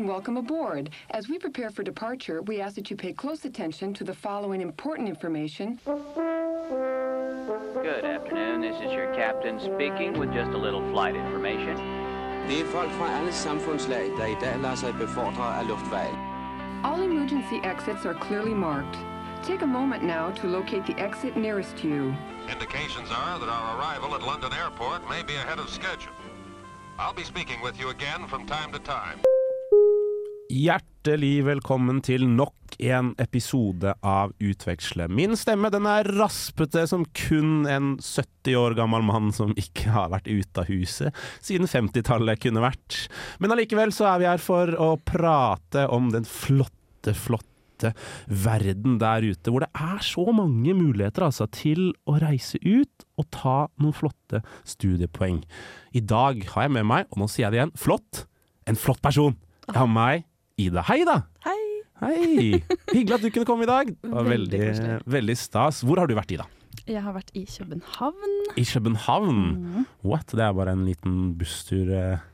and welcome aboard. As we prepare for departure, we ask that you pay close attention to the following important information. Good afternoon. This is your captain speaking with just a little flight information. Det er folk fra alle samfundslag, der i dag lar seg befordre av luftveien. All emergency exits are clearly marked. Take a moment now to locate the exit nearest to you. Indications are that our arrival at London Airport may be ahead of schedule. I'll be speaking with you again from time to time. Hjertelig velkommen til nok en episode av Utveksle. Min stemme den er raspete som kun en 70 år gammel mann som ikke har vært ute av huset siden 50-tallet kunne vært. Men allikevel så er vi her for å prate om den flotte, flotte verden der ute, hvor det er så mange muligheter altså, til å reise ut og ta noen flotte studiepoeng. I dag har jeg med meg, og nå sier jeg det igjen, flott, en flott person. Jeg har med meg Ida. Hei, da! Hei! Hei! Hyggelig at du kunne komme i dag. Veldig veldig, veldig stas. Hvor har du vært, Ida? Jeg har vært i København. I København? Mm. What? Det er bare en liten busstur, eh,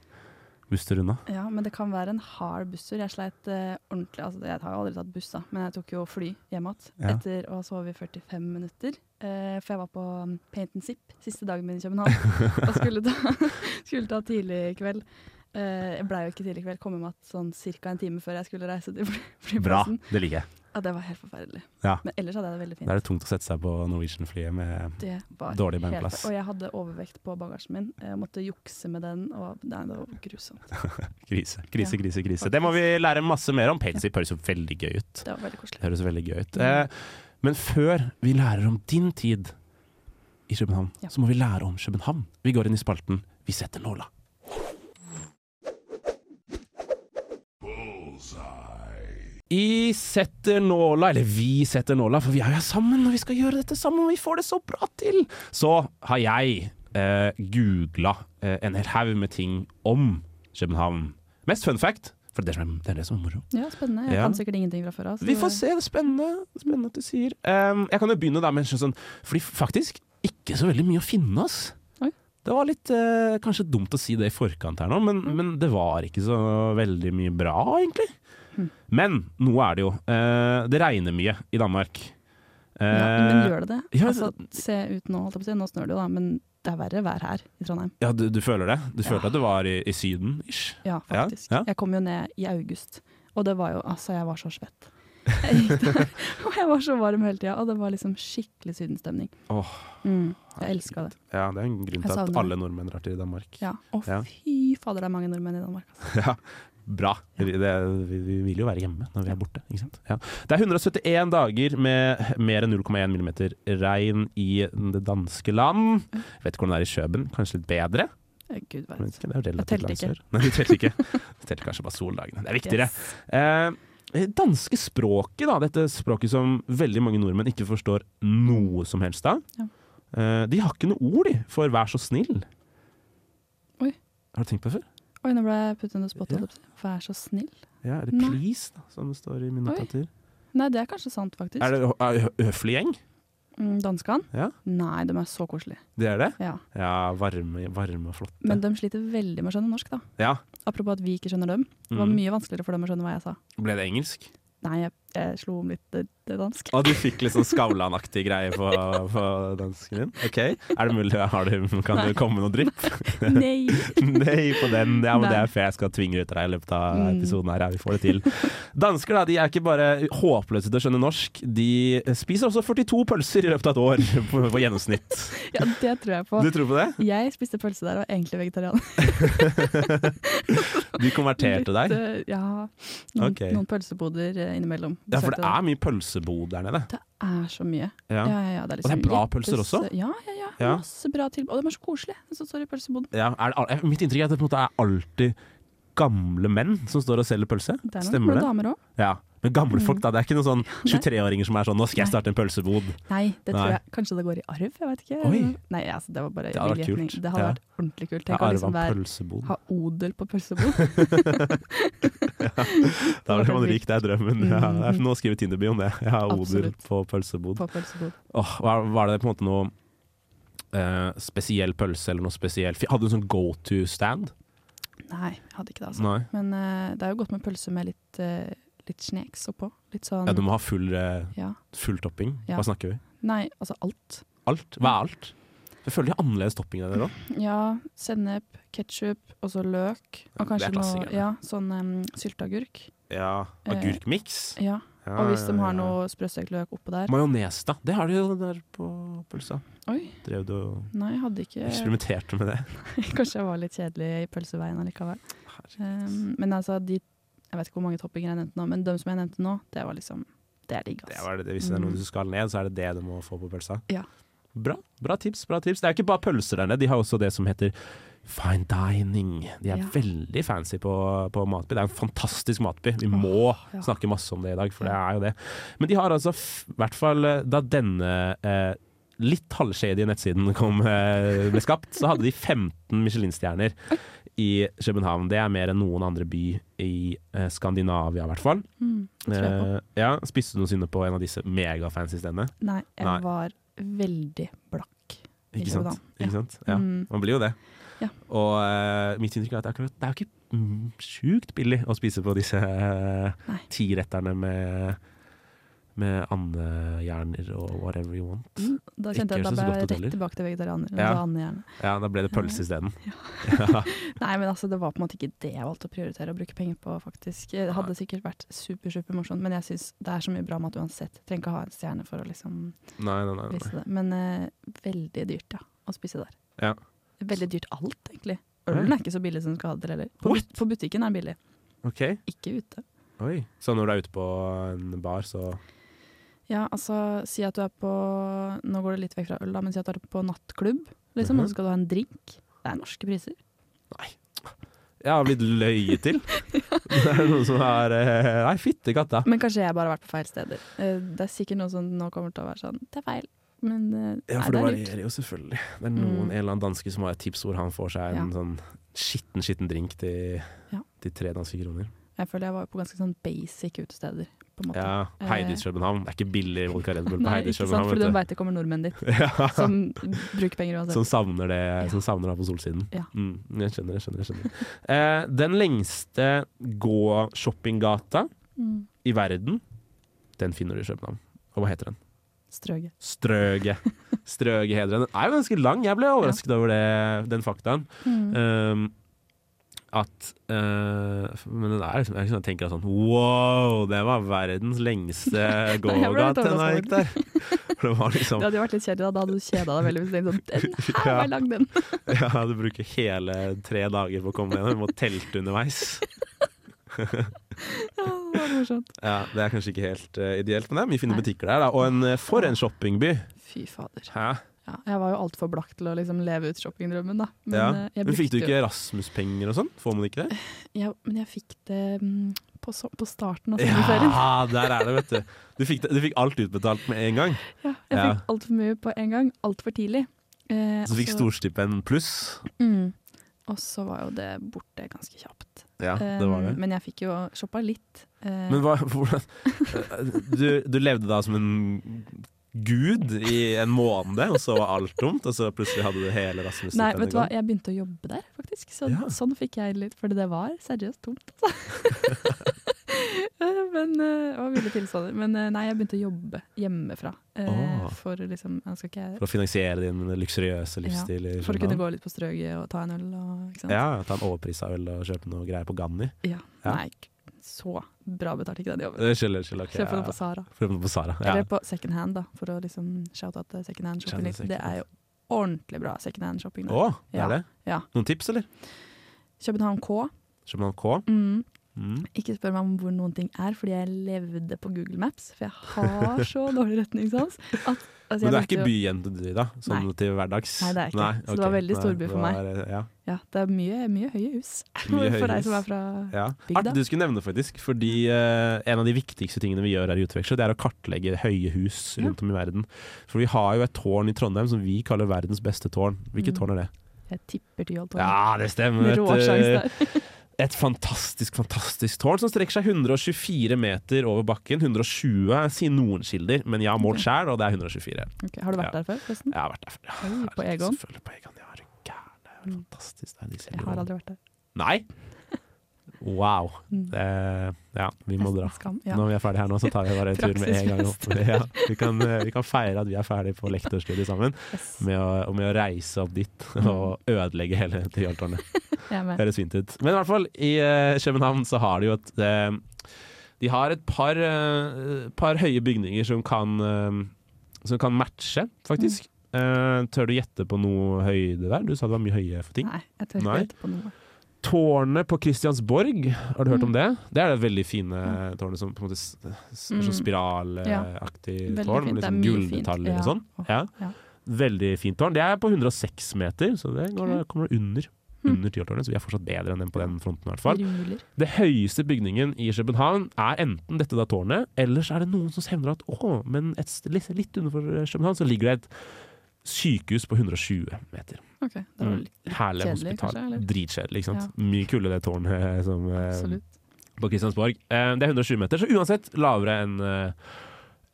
busstur unna. Ja, men det kan være en hard busstur. Jeg sleit uh, ordentlig. Altså, jeg har aldri tatt buss, da, men jeg tok jo fly hjem igjen Ja. etter å ha sovet i 45 minutter. Uh, for jeg var på um, Paint and Zip siste dagen min i København og skulle ta, skulle ta tidlig i kveld. Eh, jeg blei jo ikke tidlig i kveld, kom hjem sånn ca. en time før jeg skulle reise til flyplassen. Bra, det liker jeg. Ja, det var helt forferdelig. Ja. Men ellers hadde jeg det veldig Da fint. er det tungt å sette seg på Norwegian-flyet med Dårlig benplass. Og jeg hadde overvekt på bagasjen min. Jeg måtte jukse med den, og nei, det var grusomt. krise. Krise, krise, krise. Det må vi lære masse mer om. Painsip høres jo veldig gøy ut. Det var veldig koselig. Høres veldig gøy ut. Mm. Eh, men før vi lærer om din tid i København, så må vi lære om København. Vi går inn i spalten Vi setter nåla. I setter nåla, eller vi setter nåla, for vi er jo sammen, og vi skal gjøre dette sammen, og vi får det så bra til. Så har jeg eh, googla eh, en hel haug med ting om København. Mest fun fact, for det er det som er, moro. Ja, spennende. Jeg Ja. kan sikkert ingenting fra før av. Vi får se, det er spennende, spennende at du sier. Um, jeg kan jo begynne der med en sånn Fordi faktisk ikke så veldig mye å finne, ass. Oi. Det var litt eh, kanskje dumt å si det i forkant her nå, men, men det var ikke så veldig mye bra, egentlig. Men noe er det jo. Eh, det regner mye i Danmark. Ja, men Eh, gjør det det? ja, altså, se ut nå, holdt jeg på å si. Nå snør det jo, da, men det er verre vær her i Trondheim. ja, du, du føler det? Du Ja. følte at du var i, i Syden, ish? Ja, faktisk. ja. Jeg kom jo ned i august, og det var jo Altså, jeg var så svett. Jeg gikk der, og jeg var så varm hele tida, og det var liksom skikkelig sydenstemning. Oh, Mm, jeg elska det. Ja, det er en grunn til at alle nordmenn drar til Danmark. Ja. Å, fy fader, det er mange nordmenn i Danmark. Altså. Ja, bra. Vi, det, vi, vi vil jo være hjemme når vi er borte. Ja. Det er 171 dager med mer enn 0,1 millimeter regn i det danske land. Jeg vet ikke hvordan det er i Kjøben. Kanskje litt bedre? Gud vet det er relativt langt sør. Nei, du telte ikke. Du telte kanskje bare soldagene. Det er viktigere. Yes. Eh, danske språket, da, dette språket som veldig mange nordmenn ikke forstår noe som helst av. Ja. Eh, de har ikke noe ord de, for 'vær så snill'. Oi. Har du tenkt på det før? Oi, nå ble jeg puttet under spot. Ja. for jeg er. Så snill. Ja, er det Nei. 'please', da, som står i min Oi. notater? Nei, det er kanskje sant, faktisk. Er det hø- høflig gjeng? Mm, Danskene? Ja. Nei, de er så koselige. Det er det? Ja. Ja, varme, varme og flotte. Men de sliter veldig med å skjønne norsk, da. ja. Apropos at vi ikke skjønner dem. Det var Mhm. mye vanskeligere for dem å skjønne hva jeg sa. Ble det engelsk? Nei, jeg, jeg slo om litt dansk. Og du fikk litt sånn Skavlan-aktig greie på, på dansken din? Ok, er det mulig? Har du, kan det komme noe drypp? Nei! Nei på den. Ja, men det er fair. jeg skal tvinge ut deg i løpet av Mm. episoden her. Ja, vi får det til. Dansker da, de er ikke bare håpløse til å skjønne norsk, de spiser også 42 pølser i løpet av et år på, på gjennomsnitt. Ja, det tror jeg på. Du tror på det? Jeg spiste pølse der og var egentlig vegetarianer. De konverterte deg? Litt, eh, Ja. Noen, Ok. noen pølseboder eh, innimellom. Ja, for det er mye pølsebod der nede. det er så mye. Ja. Ja, ja, det er Og det er liksom bra pølser også? Ja, ja, ja. Masse bra tilbud. Og de er så koselige, Så i pølseboden. Ja, det, mitt inntrykk er at det på en måte er alltid gamle menn som står og selger pølse. Det er noen Stemmer det? damer òg. Ja. Men gamle folk, da. Det er ikke noen sånn 23-åringer som er sånn 'nå skal jeg starte en pølsebod'. Nei, det tror jeg kanskje det går i arv. Jeg vet ikke. Oi. Nei, altså, det var bare Det hadde vært kult. Det hadde Ja. vært ordentlig kult. Jeg å liksom være, pølsebod. ha odel på pølsebod. Da blir man rik, det er drømmen. Ja, Mm. det er- nå skriver Tinder-bio om det. Jeg har odel på pølsebod. på pølsebod. Var, var det på en måte noe uh, spesiell pølse eller noe spesielt? Hadde du en sånn go to-stand? Nei, jeg hadde ikke det, altså. Nei. Men uh, det er jo godt med pølse med litt, uh, litt sneks oppå. Litt sånn Ja, du må ha full, eh, ja. full topping. Ja. Hva snakker vi? Nei, altså alt. Alt? Hva er alt? Jeg føler de har annerledes topping enn dere òg. Ja, sennep, ketsjup, og så løk. Og kanskje noe ja, sånn um, sylteagurk. Ja. Agurkmiks. Ja. Ja, Og hvis de har ja. noe sprøstekt løk oppå der. Majones, da. Det har de jo der på pølsa. Oi, Drev du og nei, hadde ikke eksperimenterte med det? Kanskje jeg var litt kjedelig i pølseveien allikevel. Um, men altså, de Jeg vet ikke hvor mange toppinger jeg nevnte nå, men de som jeg nevnte nå, det var liksom Det er digg, det altså. var det. Hvis det er noe Mm. du skal ned, så er det det du må få på pølsa. Ja. Bra. Bra tips. bra tips Det er jo ikke bare pølser der nede, de har også det som heter fine dining. De er Ja. veldig fancy på, på matby. Det er en fantastisk matby. Vi må ja. snakke masse om det i dag, for det er jo det. Men de har altså, i hvert fall eh, da denne eh, litt halvshady nettsiden kom, eh, ble skapt, så hadde de 15 Michelin-stjerner i København. Det er mer enn noen andre by i eh, Skandinavia, i hvert fall. Mm. Eh, ja, Spiste du noensinne på en av disse megafancy stedene? Nei, jeg nei. var veldig blakk. i Ikke sant? København. Ikke sant? Ja. Mm. Man blir jo det. Ja. Og eh, mitt inntrykk er at det er, akkurat, det er jo ikke mm, sjukt billig å spise på disse uh, Nei. tiretterne med, med andehjerner og whatever you want. Mm, Da kjente jeg at da ble jeg rett tilbake til vegetarianer. Ja. Ja. Gjerne. Ja, da ble det pølse isteden. Ja. Nei, men altså, det var på en måte ikke det jeg valgte å prioritere å bruke penger på, faktisk. Det hadde sikkert vært super, super morsomt, men jeg syns det er så mye bra mat uansett. Trenger ikke å ha en stjerne for å liksom Nei, nei, nei. vise det. Men uh, veldig dyrt, ja, å spise der. Ja. Veldig dyrt alt, egentlig. Ølen er ikke så billig som den skal ha det heller. På, but- på butikken er den billig, Okay. ikke ute. Oi. Så når du er ute på en bar, så Ja, altså, si at du er på Nå går det litt vekk fra øl, da, men si at du er på nattklubb, liksom, Mhm. og så skal du ha en drink. Det er norske priser. Nei. Jeg har blitt løyet til. Det er noen som har eh, Nei, fytti katta. Men kanskje jeg bare har vært på feil steder. Eh, Det er sikkert noe som nå kommer til å være sånn Det er feil. Men nei, Ja, for det det er varierer jo selvfølgelig. Det er noen, Mm. en eller annen danske som har et tips hvor han får seg en Ja. sånn skitten, skitten drink til, Ja. til tre danske kroner. Jeg føler jeg var på ganske sånn basic utesteder, på en måte. Ja, Heidis København. Det er ikke billig vodka Red Bull på Heidis København. fordi de veit det kommer nordmenn dit. Ja. som bruker penger uansett. Som savner det Ja. Som savner det på Solsiden. Ja. Mm, jeg skjønner, jeg skjønner. jeg skjønner. Eh, den lengste gå-shoppinggata Mm. i verden, den finner du i København. Og hva heter den? Strøget. Strøget. Strøget heter den. Den er jo ganske lang. Jeg ble overrasket over det, den faktaen. Mm. Um, at eh, Men det er liksom, jeg liksom tenker sånn Wow, det var verdens lengste jeg gågate da jeg gikk der. Det var liksom Det hadde jo vært litt kjedelig, da. Da hadde du kjeda deg veldig hvis du tenkte sånn Den her var lang, den. Ja, du bruker hele tre dager på å komme gjennom, Du må telte underveis. Ja, det var morsomt. Ja, Det er kanskje ikke helt uh, ideelt, men det er mye fine Nei. butikker der. Da. Og en, eh, for en shoppingby! Fy fader. Hæ? Ja, jeg var jo altfor blakk til å liksom leve ut shoppingdrømmen, da. Men, ja. eh, jeg Men fikk du ikke Erasmus-penger og sånn? Får man ikke det? Ja, men jeg fikk det mm, på, so på starten av sommerferien. Ja, der er det, vet du. Du fikk, det, du fikk alt utbetalt med en gang. Ja, jeg Ja. fikk altfor mye på en gang, altfor tidlig. Eh, Så du fikk storstipend pluss. Mm. Og så var jo det borte ganske kjapt. Ja, det var det. Men jeg fikk jo shoppa litt. Eh, Men hva, hvordan du, du levde da som en gud i en måned, og så var alt tomt, og så plutselig hadde du hele nei, Rasmus-stipendet vet du hva, jeg begynte å jobbe der, faktisk. Så, Ja. Sånn fikk jeg litt, for det var seriøst tomt, altså. Eh, men og ville tilstander. Men eh, nei, jeg begynte å jobbe hjemmefra. Oh. For liksom ikke, For å finansiere din luksuriøse livsstil Ja, For å kunne gå litt på strøget og ta en øl og. Ja, ta en overprisa øl og kjøpe noe greier på Ganni. Ja. Ja. Nei, så bra betalt ikke den jobben. Det skjønner, skjønner, okay, Kjøper noe på Sara. Kjøpe på Sara. Ja. Eller på second hand, da, for å liksom shout out second hand shopping. Second. Det er jo ordentlig bra second hand shopping. Å, det Ja. er det? Ja. Noen tips, eller? København K. København K? Mm. Mm. Ikke spør meg om hvor noen ting er, fordi jeg levde på Google Maps. For jeg har så dårlig retningssans. At, altså, Men du er ikke byjente da? Sånn Nei. til hverdags? Nei, det er ikke. Så det var veldig storby for det meg. var, Ja. Ja, det er mye, mye høye hus. Mye for deg som er fra Ja. Bygda. Artig du skulle nevne faktisk. Fordi uh, en av de viktigste tingene vi gjør her i Utveksler, det er å kartlegge høye hus rundt om i verden. For vi har jo et tårn i Trondheim som vi kaller verdens beste tårn. Hvilket Mm. tårn er det? Jeg tipper Tyholttårnet. Ja, det stemmer. Rå sjanse der. Et fantastisk, fantastisk tårn som strekker seg 124 meter over bakken. 120 sier noen kilder, men jeg har målt sjæl, og det er 124. Okay, Har du vært Ja. der før, forresten? Jeg har vært der før. Ja, Oi, på Egon? Selvfølgelig på Egon. Ja, er du gæren. Det er Mm. fantastisk. Det er Jeg har aldri vært der. Nei? Wow. Det, ja, vi må dra. Skam. Ja. Når vi er ferdige her nå, så tar vi bare en tur med en gang opp. Ja, vi, kan, eh, vi kan feire at vi er ferdige på lektorstudiet sammen, Yes. med å, og med å reise opp dit og ødelegge hele Tyholttårnet. Høres fint ut. Men i hvert fall, i uh, København så har de jo et uh, De har et par, uh, par høye bygninger som kan, som kan matche, faktisk. Eh, tør du gjette på noe høyde der? Du sa det var mye høye for ting. Nei, jeg tør ikke gjette på noe. Tårnet på Christiansborg, har du hørt Mm. om det? Det er det veldig fine tårnet som på en måte er sånn Mm. spiralaktig Veldig tårn, med liksom gulldetaljer Ja. og sånn. Ja. ja. Veldig fint tårn. Det er på 106 meter, så det går, okay. kommer under. Mm. Under tiårtårnet, så vi er fortsatt bedre enn den på den fronten i hvert fall. Ruler. Det høyeste bygningen i København er enten dette da tårnet, eller så er det noen som hevder at å, men et litt, litt underfor København så ligger det et sykehus på 120 meter. OK. Det var Mm. litt kjedelig, hospital. Dritkjedelig, ikke sant. Mye kulere det tårnet som eh, på Kristiansborg. Eh, det er 120 meter, så uansett lavere enn En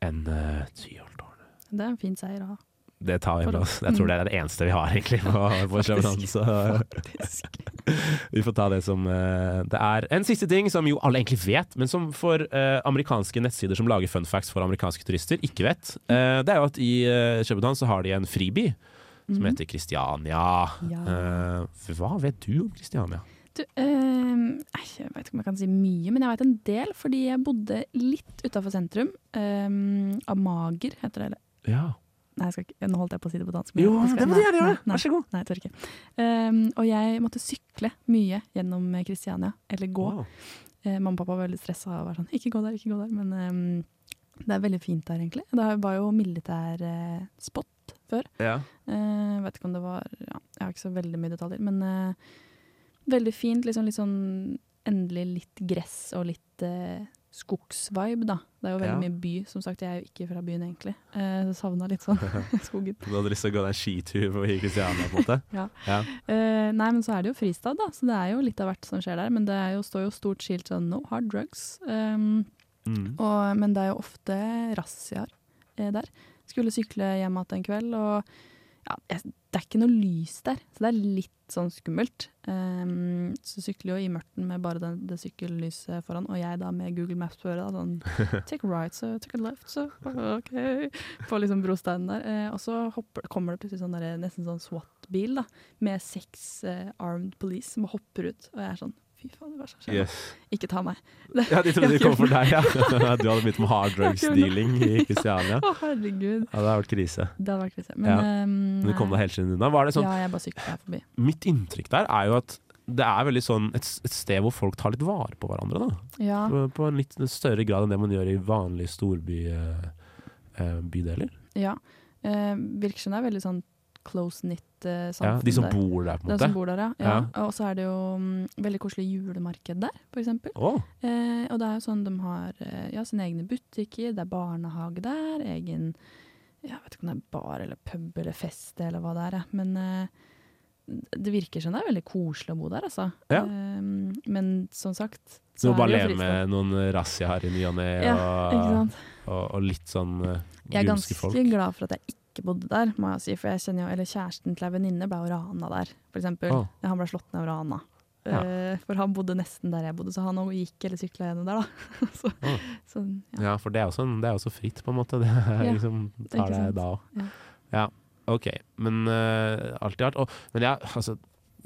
enn eh, Tyholttårnet. Det er en fin seier å ha. Det tar vi med oss. Jeg tror det er det eneste vi har egentlig på, på København. Så vi får ta det som uh, det er. En siste ting som jo alle egentlig vet, men som for uh, amerikanske nettsider som lager fun facts for amerikanske turister, ikke vet. Uh, det er jo at i uh, København så har de en friby som Mhm. heter Kristiania. Ja. Eh, hva vet du om Kristiania? Du, ehm, jeg vet ikke om jeg kan si mye, men jeg vet en del, fordi jeg bodde litt utafor sentrum. Um, Amager heter det. Eller? Ja. Nei, ikke, nå holdt jeg på å si det på dansk. Jo, det må du gjerne gjøre. Vær så god. Nei, jeg tør ikke. Um, og jeg måtte sykle mye gjennom eh, Kristiania, eller gå. Wow. Uh, mamma og pappa var veldig stressa og var sånn 'ikke gå der, ikke gå der'. Men um, det er veldig fint der, egentlig. Det var jo militær eh, spot før. Ja. Uh, vet ikke om det var ja, Jeg har ikke så veldig mye detaljer, men uh, veldig fint. Liksom, litt sånn endelig litt gress og litt uh, skogsvibe, da. Det er jo veldig Ja. mye by. Som sagt, jeg er jo ikke fra byen, egentlig. Eh, så savna litt sånn skogen. Du hadde lyst til å gå deg skitur på Kristiania, på en måte? Ja. ja. Eh, nei, men så er det jo fristad, da. Så det er jo litt av hvert som skjer der. Men det jo, står jo stort skilt sånn 'no hard drugs'. Um, Mm. Og, men det er jo ofte razziaer eh, der. Skulle sykle hjem igjen en kveld, og ja, det er ikke noe lys der, så det er litt sånn skummelt. Um, så sykler jo i mørten med bare det, det sykkellyset foran, og jeg da med Google Maps på øret. Sånn take right, so take a left, so OK. På liksom brosteinen der. Uh, og så hopper, kommer det plutselig sånn der, nesten sånn SWAT-bil da, med seks uh, armed police som hopper ut, og jeg er sånn Fy faen, hva skjer nå? Yes. Ikke ta meg. Ja, de trodde de kom for deg, ja. Du hadde begynt med hard drugs-dealing i Kristiania. Å, herregud. Ja, det hadde vært krise. Det hadde vært krise. Men, Ja. ehm, Men du kom deg helt unna. Var det sånn, Ja, jeg bare sykla forbi. Mitt inntrykk der er jo at det er veldig sånn et, et sted hvor folk tar litt vare på hverandre. da. Ja, På, på en litt større grad enn det man gjør i vanlige storbydeler. ja. Eh, virker som det er veldig sånn close-knit eh, Ja, de som der. bor der, på en måte? De som bor der, ja. Ja. ja. Og så er det jo um, veldig koselig julemarked der, for eksempel. Å, Eh, og det er jo sånn de har eh, ja, sine egne butikker, det er barnehage der, egen Jeg vet ikke om det er bar eller pub eller fest eller hva det er, men eh, det virker som det er veldig koselig å bo der, altså. Ja. Um, men som sagt du må bare leve med noen razziaer i ny og ne, Ja, og, og, og litt sånn uh, Jeg er ganske folk. glad for at jeg ikke bodde der, må jeg si. For jeg kjenner jo, eller kjæresten til ei venninne ble jo rana der, for eksempel. Han ble slått ned og rana. Ja. Uh, for han bodde nesten der jeg bodde, så han òg gikk eller sykla gjennom der, da. så, oh. så ja. Ja, for det er også, det er også fritt, på en måte. Det er Ja, liksom, tar det, det da òg. Ja. Ja, OK. Men uh, alt i alt. Og, men jeg, altså,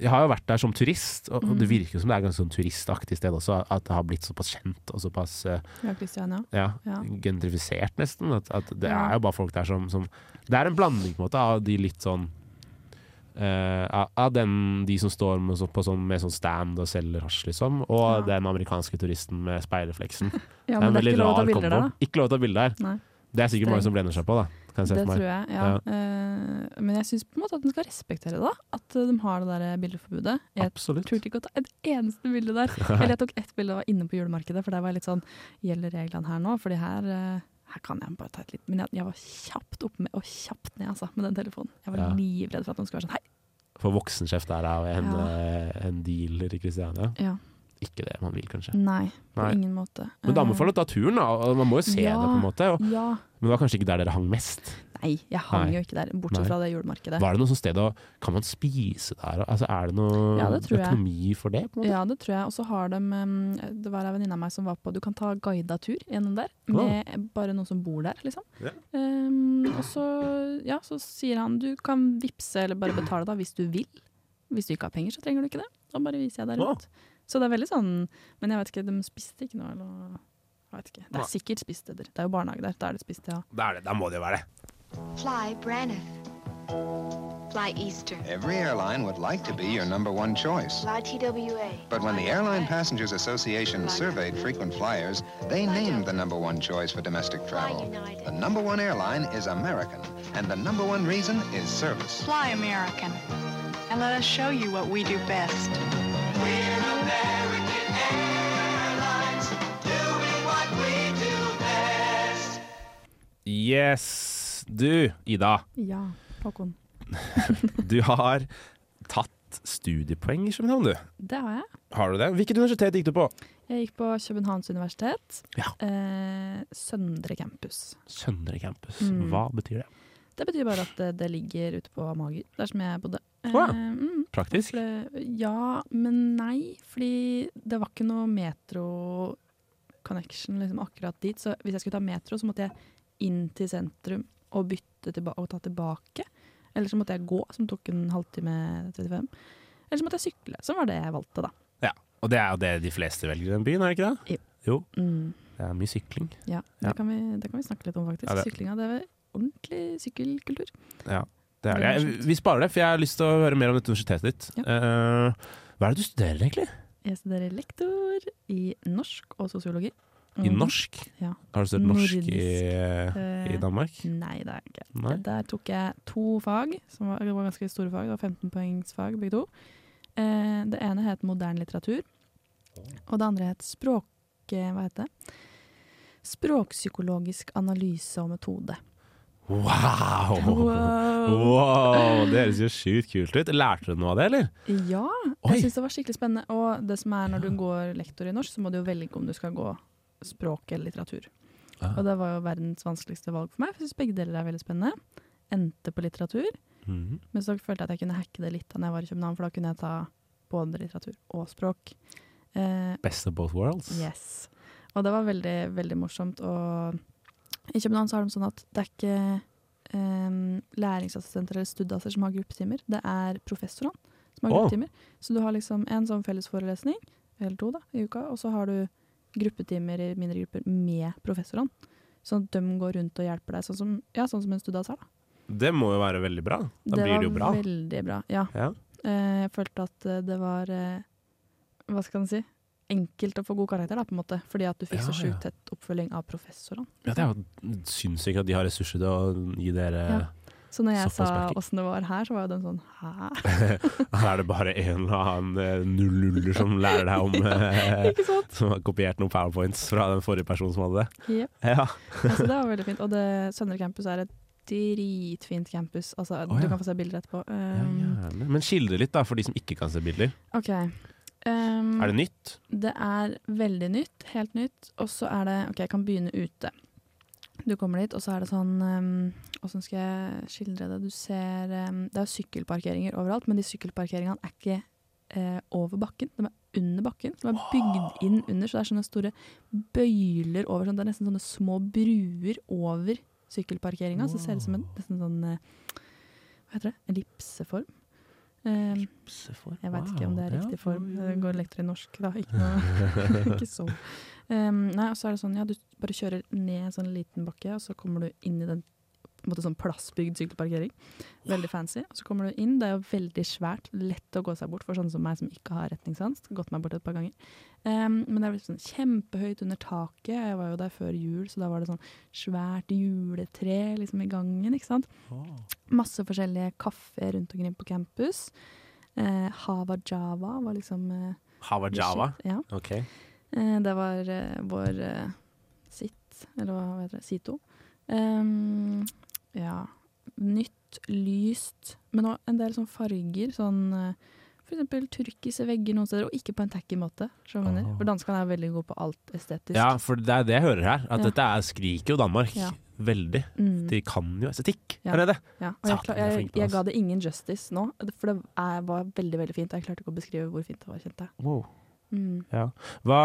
jeg har jo vært der som turist, og, og det Mm. virker som det er et ganske sånn turistaktig sted også. At det har blitt såpass kjent og såpass uh, Ja, ja, Ja. gentrifisert, nesten. At, at det er jo bare folk der som, som Det er en blanding på en måte av de litt sånn uh, av- den, de som står med, så- på sånn, med sånn stand og selger hasj, liksom, og Ja. den amerikanske turisten med speilrefleksen. Ja, det er men en det er veldig ikke lov å ta rar kombo. da. Ikke lov til å ta bilder der. Nei, Det er sikkert mange som brenner seg på, da. Kan jeg se det for meg. tror jeg, ja. Eh, men jeg syns på en måte at en skal respektere det, da. At de har det der bildeforbudet. Jeg Absolutt. turte ikke å ta et eneste bilde der. Eller jeg tok ett bilde og var inne på julemarkedet, for der var jeg litt sånn Gjelder reglene her nå? Fordi her, eh, her kan jeg bare ta et litt Men jeg, jeg var kjapt oppe med, og kjapt ned, altså, med den telefonen. Jeg var Ja. livredd for at noen skulle være sånn Hei! For voksensjef der er jo en, Ja. eh, en dealer i Kristiania. Ja. Ikke det man vil, kanskje. Nei, på Nei. ingen måte. Men da anbefaler å ta turen, da. Man må jo se Ja. det, på en måte. Og, Eh, Ja. men det var kanskje ikke der dere hang mest. Nei, jeg hang Nei. jo ikke der, bortsett Nei. fra det julemarkedet. Var det noe sånt sted å Kan man spise der? Altså, er det noe Ja, det økonomi for det? På en måte? Ja, det tror jeg. Og så har de Det var ei venninne av meg som var på Du kan ta guida tur gjennom der, med bare noen som bor der, liksom. Ja. Um, og så, ja, så sier han du kan vippse eller bare betale da hvis du vil. Hvis du ikke har penger, så trenger du ikke det. Da bare viser jeg deg rundt. Oh. Så det er veldig sånn Men jeg vet ikke, de spiste ikke noe, eller jeg vet ikke. Det er sikkert spiststeder. Det er jo barnehage der. Da er det spist, ja. Det er det, da må det jo være det. Fly Braniff. Fly Easter. Every airline would like to be your number one choice. Fly TWA. But when the Airline Passengers Association surveyed frequent flyers, they named the number one choice for domestic travel. The number one airline is American, and the number one reason is service. Fly American. And let us show you what we do best. Yes. Du, Ida. Ja, Håkon. Du har tatt studiepoeng i København, du. Det har jeg. Har du det? Hvilket universitet gikk du på? Jeg gikk på Københavns universitet. Ja. Eh, Søndre campus. Søndre campus. Mm. Hva betyr det? Det betyr bare at det, det ligger ute på Mager, der som jeg bodde. Oh, ja. Eh, mm, Praktisk? ja, men nei. Fordi det var ikke noe metro-connection liksom, akkurat dit. Så hvis jeg skulle ta metro, så måtte jeg inn til sentrum og og ta tilbake. Eller så måtte jeg gå, som tok en halvtime 35. Eller så måtte jeg sykle, som var det jeg valgte, da. Ja. Og det er jo det de fleste velger i den byen, er det ikke det? Jo. Mm, Det er mye sykling. ja, Ja. Det, kan vi, det kan vi snakke litt om, faktisk. Ja, det- Syklinga, det er ordentlig sykkelkultur. Ja, det er det. Jeg, vi sparer det, for jeg har lyst til å høre mer om dette universitetet ditt. Ja. Uh, hva er det du studerer, egentlig? Jeg studerer lektor i norsk og sosiologi. I Mhm. norsk? Ja. Har du studert norsk i, i eh, Danmark? Nei, det er jeg ikke. Nei? Der tok jeg to fag, som var, var ganske store fag. Det var 15 poengs fag, begge to. Eh, det ene het moderne litteratur, og det andre het språk... eh, Hva heter det? Språkpsykologisk analyse og metode. Wow! Wow! Wow, Det høres jo sjukt kult ut. Lærte du noe av det, eller? Ja, jeg syns det var skikkelig spennende. Og det som er når du går lektor i norsk, så må du jo velge om du skal gå språk eller litteratur. Aha. Og det var jo verdens vanskeligste valg for meg, for jeg syns begge deler er veldig spennende. Endte på litteratur, Mhm. men så følte jeg at jeg kunne hacke det litt da jeg var i København, for da kunne jeg ta både litteratur og språk. Eh, Best of both worlds. yes. Og det var veldig, veldig morsomt. Og i København så har de sånn at det er ikke eh, læringsassistenter eller studieasser som har gruppetimer, det er professorene som har Åh. gruppetimer. Så du har liksom en sånn felles forelesning, eller to da, i uka, og så har du gruppetimer i mindre grupper med professorene. Sånn at de går rundt og hjelper deg, sånn som, ja, sånn som en studias her. da. Det må jo være veldig bra. Da blir det jo bra. var veldig bra, ja. Ja. Eh, jeg følte at eh, det var eh, Hva skal en si? Enkelt å få god karakter, da, på en måte. Fordi at du fikk Ja, så sjukt tett oppfølging av professorene. ja, det er jo sinnssykt at de har ressurser til å gi dere. Så når jeg så sa åssen det var her, så var jo den sånn hæ? Her er det bare en eller annen eh, nulluller som lærer deg om ja, sant? Som har kopiert noen powerpoints fra den forrige personen som hadde det. Yep. Ja. Altså, det var veldig fint. Og det, Søndre campus er et dritfint campus. Altså, Å, Du kan få se bilder etterpå. Um. Men skildre litt, da, for de som ikke kan se bilder. OK. Um, Er det nytt? Det er veldig nytt, helt nytt. Og så er det OK, jeg kan begynne ute. Du kommer dit, og så er det sånn um, Åssen skal jeg skildre det? Du ser um, Det er jo sykkelparkeringer overalt, men de sykkelparkeringene er ikke uh, over bakken. De er under bakken. De er bygd inn under, så det er sånne store bøyler over. Sånn, det er nesten sånne små bruer over sykkelparkeringa. Så ser det ut som en nesten sånn uh, Hva heter det? Ellipseform. Um, jeg veit ikke om det er riktig form. Det går lektor i norsk, da. Ikke, noe, ikke så. Um, nei, og så er det sånn, ja, du bare kjører ned en sånn liten bakke, og så kommer du inn i den på en måte sånn plassbygd sykkelparkering. Veldig fancy. Og så kommer du inn, det er jo veldig svært, lett å gå seg bort for sånne som meg som ikke har retningssans. Gått meg bort et par ganger. Um, men det er sånn kjempehøyt under taket. Jeg var jo der før jul, så da var det sånn svært juletre liksom i gangen, ikke sant. Masse forskjellige kafeer rundt omkring på campus. Uh, Hava Java var liksom uh, Hava Java? Ja. Ok. Eh, det var eh, vår eh, sitt, eller hva heter det, Sito. Um, ja. Nytt, lyst, men òg en del sånn farger. Sånn eksempel turkise vegger noen steder, og ikke på en tacky måte. Ah. For danskene er veldig gode på alt estetisk. Ja, for det er det jeg hører her. At Ja. dette er skriker jo Danmark. Ja. veldig. Mm. De kan jo estetikk, Ja. er det det? Ja, og jeg, klar, jeg, jeg ga det ingen justice nå, for det er, var veldig veldig fint. Jeg klarte ikke å beskrive hvor fint det var, kjente jeg. Wow. Mm. Ja. Hva,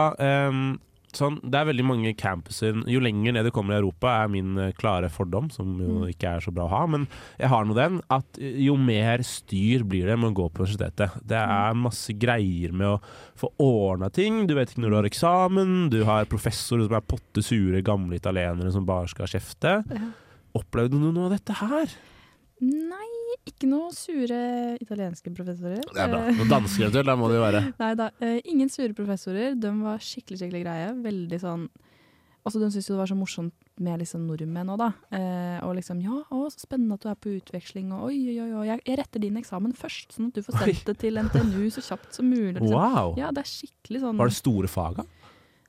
um, sånn, det er veldig mange campuser Jo lenger ned du kommer i Europa, er min eh, klare fordom, som jo Mm. ikke er så bra å ha, men jeg har nå den, at eh, jo mer styr blir det med å gå på universitetet. Det Mm. er masse greier med å få ordna ting. Du vet ikke når du har eksamen, du har professorer som er potte sure gamle italienere som bare skal kjefte. Ja. Opplevde du noe av dette her? Nei, ikke noe sure italienske professorer. Det er bra. Noen danske eventuelt, da må det jo være. Nei da, eh, ingen sure professorer. De var skikkelig skikkelig greie. Veldig sånn Altså, De syntes jo det var så morsomt med liksom nordmenn òg, da. Eh, og liksom Ja, å, så spennende at du er på utveksling, og oi, oi, oi. Jeg, jeg retter din eksamen først, sånn at du får sendt det til NTNU så kjapt som mulig. Liksom. Wow. Ja, det er skikkelig sånn Var det store faga?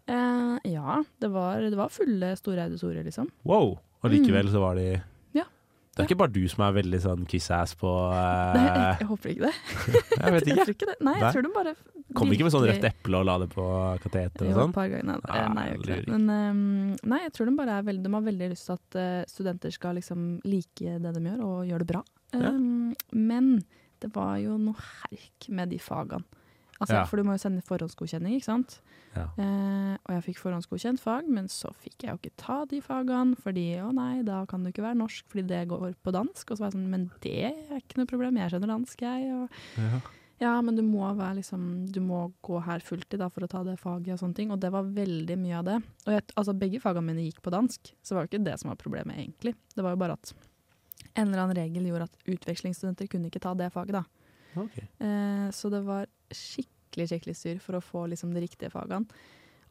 Eh, ja, det var, det var fulle store auditorier, liksom. Wow. Og likevel så var de. Det er ikke bare du som er veldig sånn kiss-ass på Nei, eh, jeg håper ikke det. Jeg vet Jeg tror ikke det. Nei, jeg tror de bare Kom ikke med sånn rødt eple og la det på kateter og sånn? Jo, et par ganger. Nei, nei, jeg ikke det. Men um, nei, jeg tror de bare er veldig De har veldig lyst til at uh, studenter skal liksom like det de gjør, og gjøre det bra. Ja. Um, men det var jo noe herk med de fagene. Altså, Ja. For du må jo sende forhåndsgodkjenning, ikke sant. Ja. Eh, og jeg fikk forhåndsgodkjent fag, men så fikk jeg jo ikke ta de fagene, fordi å nei, da kan du ikke være norsk fordi det går på dansk. Og så var jeg sånn, men det er ikke noe problem, jeg skjønner dansk, jeg. Og Ja. ja, men du må, være liksom, du må gå her fulltid da, for å ta det faget og sånne ting. Og det var veldig mye av det. Og jeg, altså, begge fagene mine gikk på dansk, så var det ikke det som var problemet egentlig. Det var jo bare at en eller annen regel gjorde at utvekslingsstudenter kunne ikke ta det faget da. Okay. Eh, så det var skikkelig, skikkelig styr for å få liksom de riktige fagene.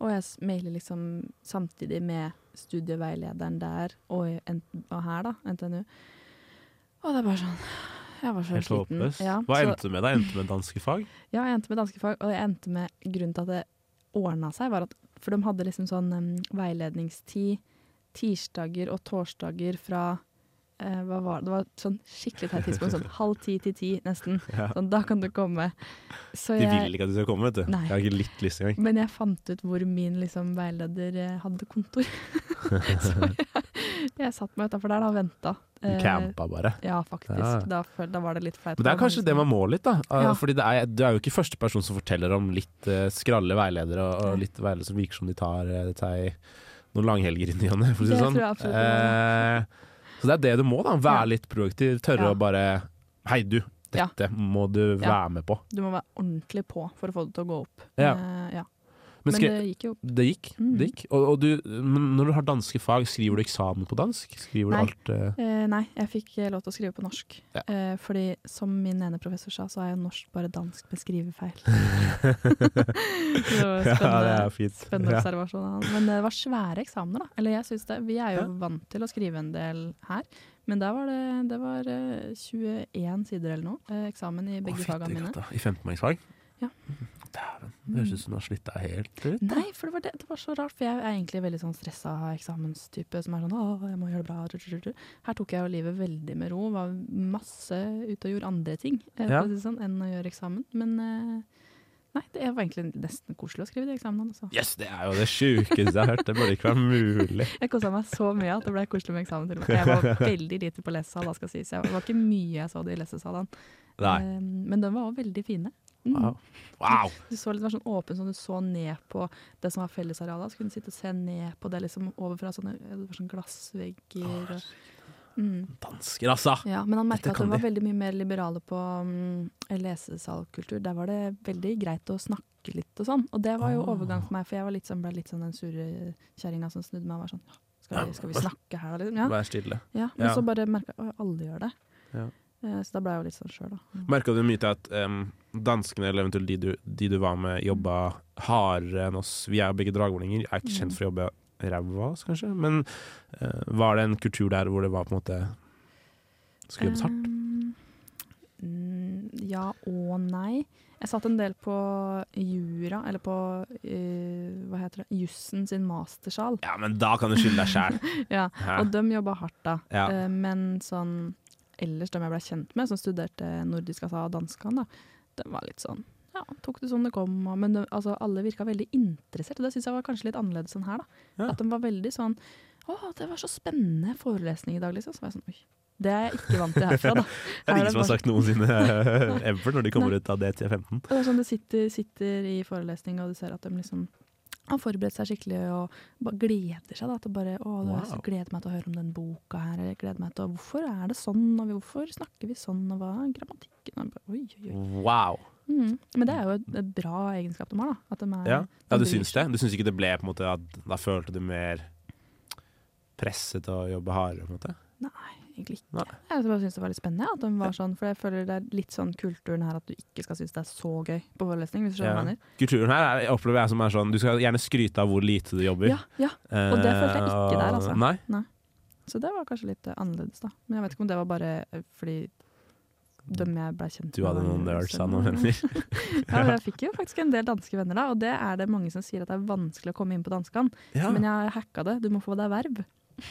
Og jeg mailer liksom samtidig med studieveilederen der og, og her da, NTNU. Og det er bare sånn, jeg var så Helt sliten. Ja, Hva så- endte du med da? Endte med danske fag? ja, jeg endte med danske fag, og jeg endte med grunnen til at det ordna seg, var at For de hadde liksom sånn um, veiledningstid tirsdager og torsdager fra eh, hva var det? det var sånn skikkelig teit tidspunkt, sånn halv ti til ti nesten. Ja. Sånn, da kan du komme. Så De jeg, vil ikke at du skal komme, vet du. Nei. Jeg har ikke litt lyst engang. men jeg fant ut hvor min liksom, veileder eh, hadde kontor. så jeg, jeg satt meg utafor der da og venta. Du campa bare. Ja, faktisk. Ja. Da, da var det litt flaut. Men det er kanskje det man må litt, da. Uh, Ja. Fordi det er, du er jo ikke første person som forteller om litt uh, skralle veiledere, og, og litt veiledere som virker som de tar uh, noen langhelger inn i henne, for å si det Det sånn. tror jeg absolutt Eh, så det er det du må, da. Være litt produktiv. Tørre Ja. å bare Hei, du. Dette må du være med på. Du må være ordentlig på for å få det til å gå opp. Ja. Uh, ja. Men Men, det gikk jo Det gikk. Mm. Det gikk. Og, og du, men når du har danske fag, skriver du eksamen på dansk? Skriver Nei. du alt uh, eh, Nei, jeg fikk eh, lov til å skrive på norsk. Ja. Eh, fordi som min ene professor sa, så er jo norsk bare dansk med skrivefeil. det var Ja, spennende, det er fint. spennende Ja. observasjon. av han. Men det var svære eksamener, da. Eller jeg synes det. Vi er jo Ja. vant til å skrive en del her. Men der var det, det var eh, 21 sider eller noe. Eh, eksamen i begge Å, fagene mine. I 15-poengsfag? Ja. Dæven. Det høres ut som du har slitt deg helt ut. Nei, for det var, det, det var så rart, for jeg er egentlig veldig sånn stressa eksamenstype som er sånn 'Å, jeg må gjøre det bra'. Her tok jeg jo livet veldig med ro. Var masse ute og gjorde andre ting eh, Ja. det sånn, enn å gjøre eksamen. Men eh, nei, det var egentlig nesten koselig å skrive de eksamenene. Altså. Yes, det er jo det sjukeste jeg har hørt. Det burde ikke være mulig. Jeg kosa meg så mye at det ble koselig med eksamen. til og med. Jeg var veldig lite på lesesal. Det var ikke mye jeg så de lesesalene. Nei. Eh, men de var også veldig fine. Mm. Wow. wow. Du så litt mer sånn åpen, sånn du så ned på det som var fellesarealet. Så kunne du sitte og se ned på det liksom overfra sånne, det var sånn glassvegger. Og, mm. Dansker, altså! Ja, men han merka at kan de var veldig mye mer liberale på um, lesesalkultur. Der var det veldig greit å snakke litt og sånn. Og det var jo Ah. overgang for meg, for jeg var litt sånn, ble litt sånn den sure kjerringa som snudde meg og var sånn Skal vi, skal vi snakke her, da? Liksom? Ja. Vær stille. ja. Men Ja. så bare merka jeg at alle gjør det. Ja. Eh, Så da ble jeg jo litt sånn sjøl, da. Mm. Merka du mye til at um, danskene, eller eventuelt de du, de du var med, jobba hardere enn oss? Vi er jo begge dragvollinger. Jeg er ikke kjent Mm. for å jobbe ræva av oss, kanskje. Men uh, var det en kultur der hvor det var på en måte Skulle jobbes hardt? Um, ja og nei. Jeg satt en del på jura, eller på uh, hva heter det, jussen sin mastersal. Ja, men da kan du skylde deg sjæl. Ja, Hæ? og de jobba hardt da. Ja. Uh, men sånn ellers, dem jeg ble kjent med, som studerte nordisk altså danskene, da, de var litt sånn ja, tok det sånn det kom. Men de, altså, alle virka veldig interessert, og det syns jeg var kanskje litt annerledes enn her. da. Ja. At de var veldig sånn 'Å, det var så spennende forelesning i dag', liksom. Så var jeg sånn Oi. Det er jeg ikke vant til herfra, da. Det er ingen som har sagt noensinne ever når de kommer ut av DT15. Det er sånn Du sitter, sitter i forelesning, og du ser at de liksom har forberedt seg skikkelig og gleder seg. da, til bare, å, Wow. gleder meg til å høre om den boka her, eller gleder meg til å, Hvorfor er det sånn, og hvorfor snakker vi sånn, og hva er grammatikken? Bare, Oi, oi, oi. Wow. Mm. Men det er jo et, et bra egenskap de har, da. De er, Ja, ja du syns det? Du syns ikke det ble på en måte at da følte du mer presset til å jobbe hardere? på en måte? Nei, egentlig ikke. Nei. Jeg bare syns det var litt spennende at de var sånn, for jeg føler det er litt sånn kulturen her at du ikke skal synes det er så gøy på forelesning, hvis du skjønner jeg mener. Kulturen her er, jeg opplever jeg som er sånn Du skal gjerne skryte av hvor lite du jobber. Ja, ja. Og det følte jeg ikke der, altså. Nei. Nei. Så det var kanskje litt eh, annerledes, da. Men jeg vet ikke om det var bare eh, fordi dem jeg ble kjent Du hadde noen nerds av noen venner. ja, men jeg fikk jo faktisk en del danske venner, da, og det er det mange som sier at det er vanskelig å komme inn på danskene. Ja. Men jeg hacka det. Du må få deg verv.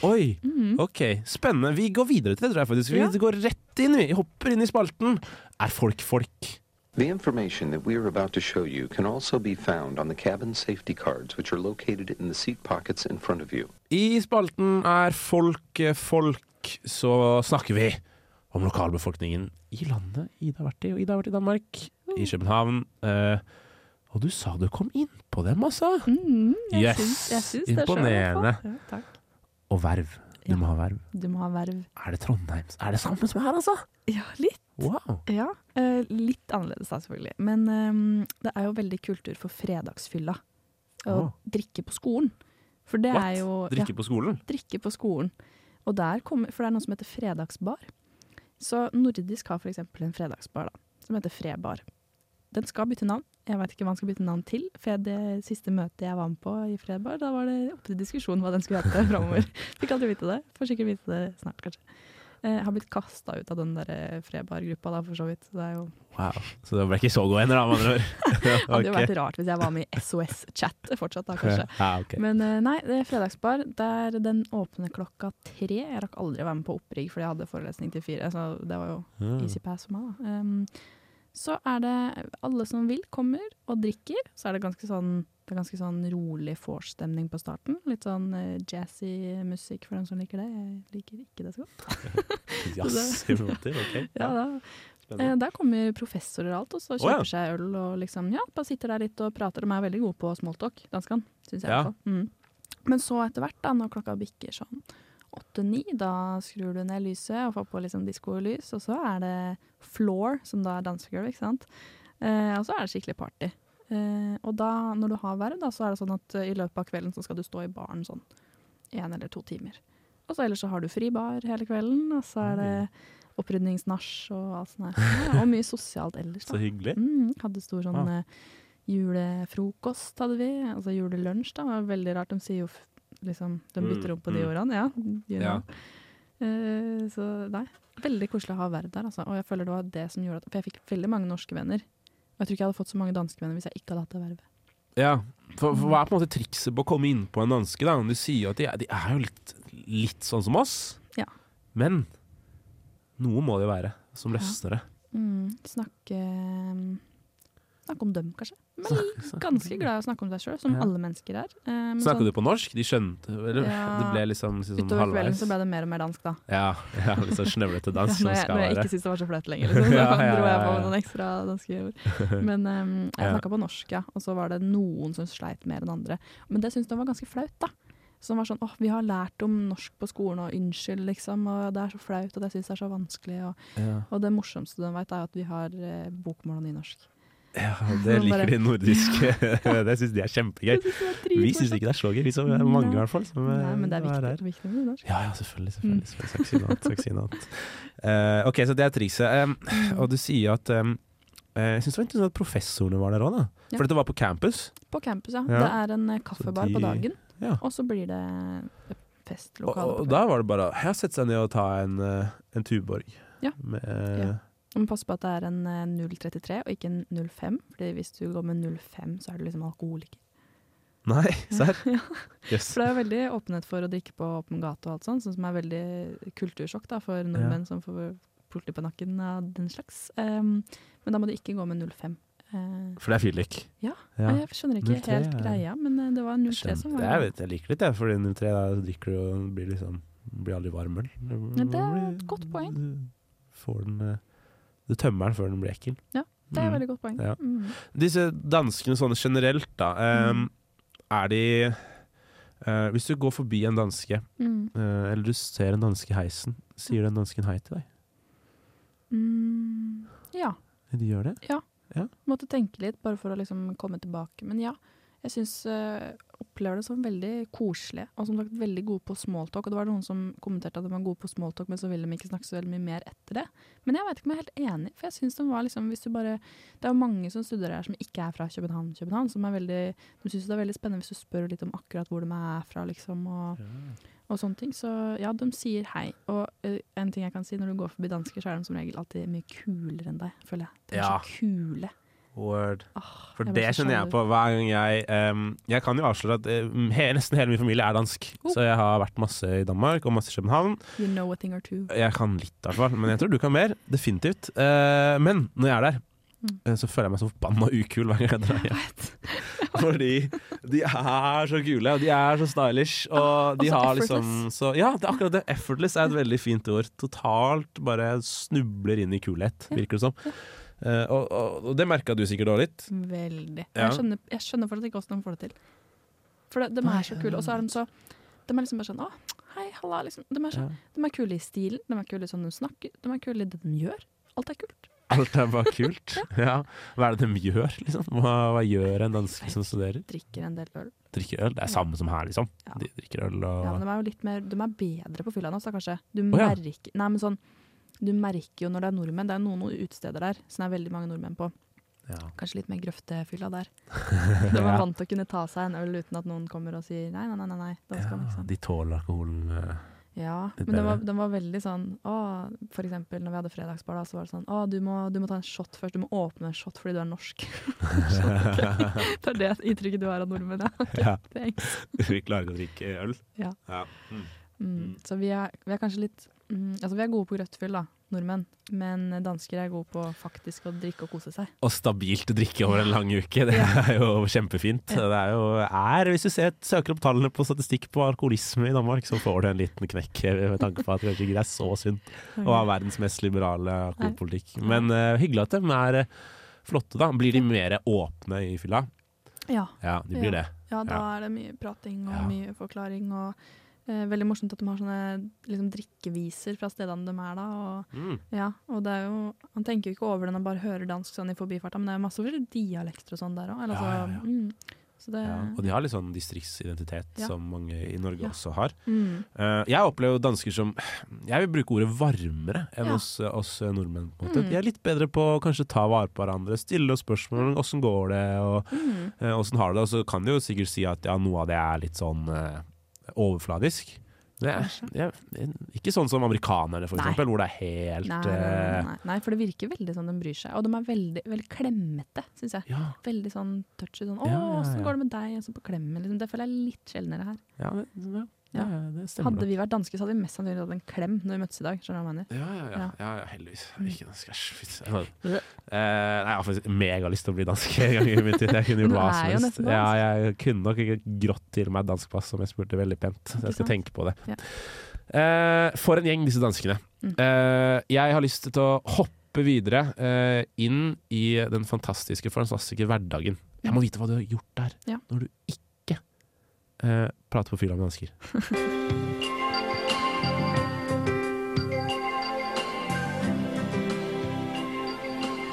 Oi! Mhm. Ok, spennende. Vi går videre til det, tror jeg faktisk. Vi Ja. går rett inn, vi. Hopper inn i spalten. Er folk folk? The information that we are about to show you can also be found on the cabin safety cards, which are located in the seat pockets in front of you. I spalten Er folk eh, folk, så snakker vi om lokalbefolkningen i landet Ida har vært i. Og Ida har vært i Danmark, i København. Eh, og du sa du kom inn på dem, altså. Mm, jeg Yes, syns, jeg syns det selv, i hvert fall. imponerende. Ja, takk. Og verv. Du må ha verv. Du må ha verv. Er det Trondheims? Er det samme som her, altså? Ja, litt. Wow. Ja, uh, litt annerledes da, selvfølgelig. Men um, det er jo veldig kultur for fredagsfylla. Å oh. drikke på skolen. For det What? er jo Drikke på skolen? Drikke på skolen. Og der kommer, for det er noe som heter fredagsbar. Så Nordisk har f.eks. en fredagsbar da, som heter Frebar. Den skal bytte navn. Jeg vet ikke hva han skal bytte navn til. For det siste møtet jeg var med på i Fredbar, da var det oppe til diskusjon hva den skulle hete framover. Fikk aldri vite det. Får sikkert vite det snart, kanskje. Eh, Jeg har blitt kasta ut av den der eh, Frebar-gruppa, da, for så vidt. Så det er jo Wow. Så det ble ikke så gode en da, med andre ord. det hadde jo vært rart hvis jeg var med i SOS-chat fortsatt, da, kanskje. Ja, okay. Men eh, nei, det er fredagsbar. Der den åpner klokka tre. Jeg rakk aldri å være med på opprigg fordi jeg hadde forelesning til fire, så det var jo Mm. easy pass for meg. Da. Um, så er det alle som vil, kommer og drikker. Så er det ganske sånn, det er ganske sånn rolig vorstemning på starten. Litt sånn uh, jazzy musikk for dem som liker det. Jeg liker ikke det så godt. Jazzy måter, ok. Ja, da. Eh, der kommer professorer og alt, og så Å, ja. kjøper seg øl og liksom, ja, bare sitter der litt og prater. De er veldig gode på smalltalk, danskene, syns jeg. Ja. Mm. Men så etter hvert, da, når klokka bikker sånn åtte-ni, da skrur du ned lyset og får på liksom diskolys, og så er det floor, som da er dansegulv, ikke sant. Eh, og så er det skikkelig party. Eh, og da, når du har verv, da, så er det sånn at eh, i løpet av kvelden så skal du stå i baren sånn én eller to timer. Og så ellers så har du fri bar hele kvelden, og så er det opprydningsnasj og alt sånt her. Og mye sosialt ellers. Da. Så hyggelig. Mm, hadde stor sånn Ah. eh, julefrokost, hadde vi. Altså julelunsj, da. Det var veldig rart. De sier jo liksom De bytter Mm, om på de årene. ordene. Ja. you Ja. know. Eh, så nei. Veldig koselig å ha verv der, altså. Og jeg føler det var det som gjorde at For jeg fikk veldig mange norske venner. Og jeg tror ikke jeg hadde fått så mange danske venner hvis jeg ikke hadde hatt det vervet. Ja, for, for hva er på en måte trikset på å komme inn på en danske? da? Du sier at de, de er jo litt, litt sånn som oss, Ja. men noe må det jo være som løsner det. Mm, snakke mm, Snakke om dem, kanskje. Men ganske glad i å snakke om deg sjøl, som Ja. alle mennesker er. Um, Snakka sånn- du på norsk? De skjønte eller? Ja, Det ble liksom, liksom Utover kvelden så ble det mer og mer dansk, da. Ja, ja litt sånn snøvlete dansk. Ja, når, jeg, når jeg ikke syntes det var så flaut lenger, liksom, så dro jeg på med noen ekstra danske ord. Men um, jeg snakka på norsk, ja. Og så var det noen som sleit mer enn andre. Men det syntes de var ganske flaut, da. Som var sånn åh, vi har lært om norsk på skolen, og unnskyld, liksom. Og det er så flaut, og det syns jeg er så vanskelig. Og, Ja. og det morsomste de vet, er at vi har eh, bokmål og nynorsk. Ja, det liker de nordiske. det syns de er kjempegøy. Vi syns ikke det er så gøy, vi som er mange i hvert fall. Som Nei, men det er eh, viktig, er viktig med norsk. Ja, ja, selvfølgelig. Mm. selvfølgelig, selvfølgelig. Saksinat, noe annet. Eh, ok, så det er trikset. Um, Mm. og du sier at um, eh, Jeg syns det var interessant at professorene var der òg, da. Ja. For dette var på campus. På campus, ja. Ja. Det er en eh, kaffebar de- på dagen, ja. og så blir det Og, festlokale. og da var det bare å sette seg ned og ta en, eh, en Tuborg. Ja. Med, Ja. Du må passe på at det er en eh, 033 og ikke en 05. Fordi hvis du går med 05, så er du liksom alkoholiker. Nei, serr? Ja. yes. For det er jo veldig åpenhet for å drikke på åpen gate og alt sånt, sånn som er veldig kultursjokk da, for nordmenn som får politi på nakken av den slags. Um, men da må du ikke gå med 05. Uh, For det er fyrlik. ja. Ja. Jeg skjønner ikke 03 helt ja. greia, men eh, det var 03 som var Jeg, vet, jeg liker litt det, for 03 da drikker du og blir liksom blir aldri varm øl. Det er et godt poeng. Du får den eh, Du tømmer den før den blir ekkel. Ja, det er et Mm. veldig godt poeng. Ja. Mm. Disse danskene sånn generelt, da. eh, Er de uh, Hvis du går forbi en danske, Mm. uh, eller du ser en danske i heisen, sier den dansken hei til deg? Mm. Ja. De gjør det? Ja. Ja. Måtte tenke litt, bare for å liksom komme tilbake. Men ja, jeg syns opplever det som veldig koselig, og som sagt veldig gode på smalltalk. Og det var noen som kommenterte at de var gode på smalltalk, men så ville de ikke snakke så veldig mye mer etter det. Men jeg vet ikke om jeg er helt enig, for jeg syns de var liksom hvis du bare Det er jo mange som studerer her som ikke er fra København, København, som er veldig De syns det er veldig spennende hvis du spør litt om akkurat hvor de er fra, liksom, og, og sånne ting. Så ja, de sier hei. Og uh, en ting jeg kan si, når du går forbi dansker, så er de som regel alltid mye kulere enn deg, føler jeg. De er Ja. så kule. Word. For det skjønner jeg på hver gang jeg um, Jeg kan jo avsløre at eh, he, nesten hele min familie er dansk. Oh. Så jeg har vært masse i Danmark og masse i København. You know a thing or two. Jeg kan litt, i hvert fall. Men jeg tror du kan mer. Definitivt. Uh, men når jeg er der, Mm. eh, så føler jeg meg så forbanna ukul hver gang jeg drar hjem. Fordi de er så kule, og de er så stylish. Og de og så har liksom så, Ja, det er akkurat det. Effortless er et veldig fint ord. Totalt bare snubler inn i kulhet, virker det som. Eh, og, og, og det merka du sikkert òg litt. Veldig. Ja. Jeg, skjønner, jeg skjønner fortsatt ikke hvordan de får det til. For de, de er så kule, og så er de så De er liksom bare sånn Å, hei, halla, liksom. De er, så, de er kule i stilen, de er kule i sånn de snakker, de er kule i det de gjør. Alt er kult. Alt er bare kult. ja. Hva er det de gjør, liksom? Hva, hva gjør en danske som studerer? Drikker en del øl. Drikker øl? Det er samme som her, liksom. De drikker øl og Ja, men de er jo litt mer De er bedre på fylla oss, da, kanskje. Du oh, ja. merker Nei, men sånn Du merker jo når det er nordmenn. Det er noen utesteder der som det er veldig mange nordmenn på. Kanskje litt mer grøftefylla der. De er vant til å kunne ta seg en øl uten at noen kommer og sier nei, nei, nei. nei, skal Ja, de tåler alkoholen. eh. Ja, men den var, var veldig sånn å, For eksempel når vi hadde fredagsbar, da, så var det sånn Å, du må, du må ta en shot først. Du må åpne en shot fordi du er norsk. Det er det inntrykket du har av nordmenn, ja. Ok, Ja. Vi klarer ikke å drikke øl. Ja. Mm. Mm. Så vi er, vi er kanskje litt mm, Altså vi er gode på grøttfyll, da, nordmenn. Men dansker er gode på faktisk å drikke og kose seg. Og stabilt å drikke over en lang uke, det er jo kjempefint. Det er jo er, Hvis du ser, søker opp tallene på statistikk på alkoholisme i Danmark, så får du en liten knekk med tanke på at det ikke er så sunt å ha verdens mest liberale alkoholpolitikk. Men uh, hyggelig at de er eh, flotte, da. Blir de mer åpne i fylla? Ja. Ja, de blir ja. det. Ja, da Ja. er det mye prating og mye forklaring. Og veldig morsomt at de har sånne liksom, drikkeviser fra stedene de er da. Og, Mm. ja, og det er jo, han tenker jo ikke over det når han bare hører dansk sånn i forbifarta, men det er masse dialekter og sånn der òg. Ja, ja. Mm, så det, Ja, og de har litt sånn distriktsidentitet som mange i Norge også har. Mm. Uh, jeg opplever dansker som Jeg vil bruke ordet varmere enn oss, oss nordmenn. på en måte. Mm. De er litt bedre på å kanskje ta vare på hverandre, stille oss spørsmål om åssen går det, og Mm. uh, har det. Og så kan de jo sikkert si at ja, noe av det er litt sånn eh, overfladisk. Det er, er ikke sånn som amerikanerne, for Nei. eksempel, hvor det er helt Nei, nei, eh, nei, nei, for det virker veldig sånn de bryr seg. Og de er veldig, veldig klemmete, syns jeg. Ja. Veldig sånn touchy. Sånn 'Å, Ja, ja, ja. går det med deg?' Og så på klemmen. Liksom. Det føler jeg er litt sjeldnere her. Ja, det, ja, det stemmer. Hadde vi vært danske, så hadde vi mest sannsynlig hatt en klem når vi møttes i dag. Skjønner du hva jeg mener? Ja, ja, ja. Ja. ja, heldigvis. Ikke dansk, æsj. Eh, nei, jeg har faktisk megalyst til å bli dansk en gang i min tid. Jeg kunne gjort hva som helst. Ja, jeg kunne nok ikke grått til meg dansk pass om jeg spurte veldig pent. Så jeg skal tenke på det. Eh, for en gjeng, disse danskene. Mm. Eh, jeg har lyst til å hoppe videre inn i den fantastiske, fantastiske hverdagen. Jeg må vite hva du har gjort der når du ikke eh, prate på fylla med mennesker.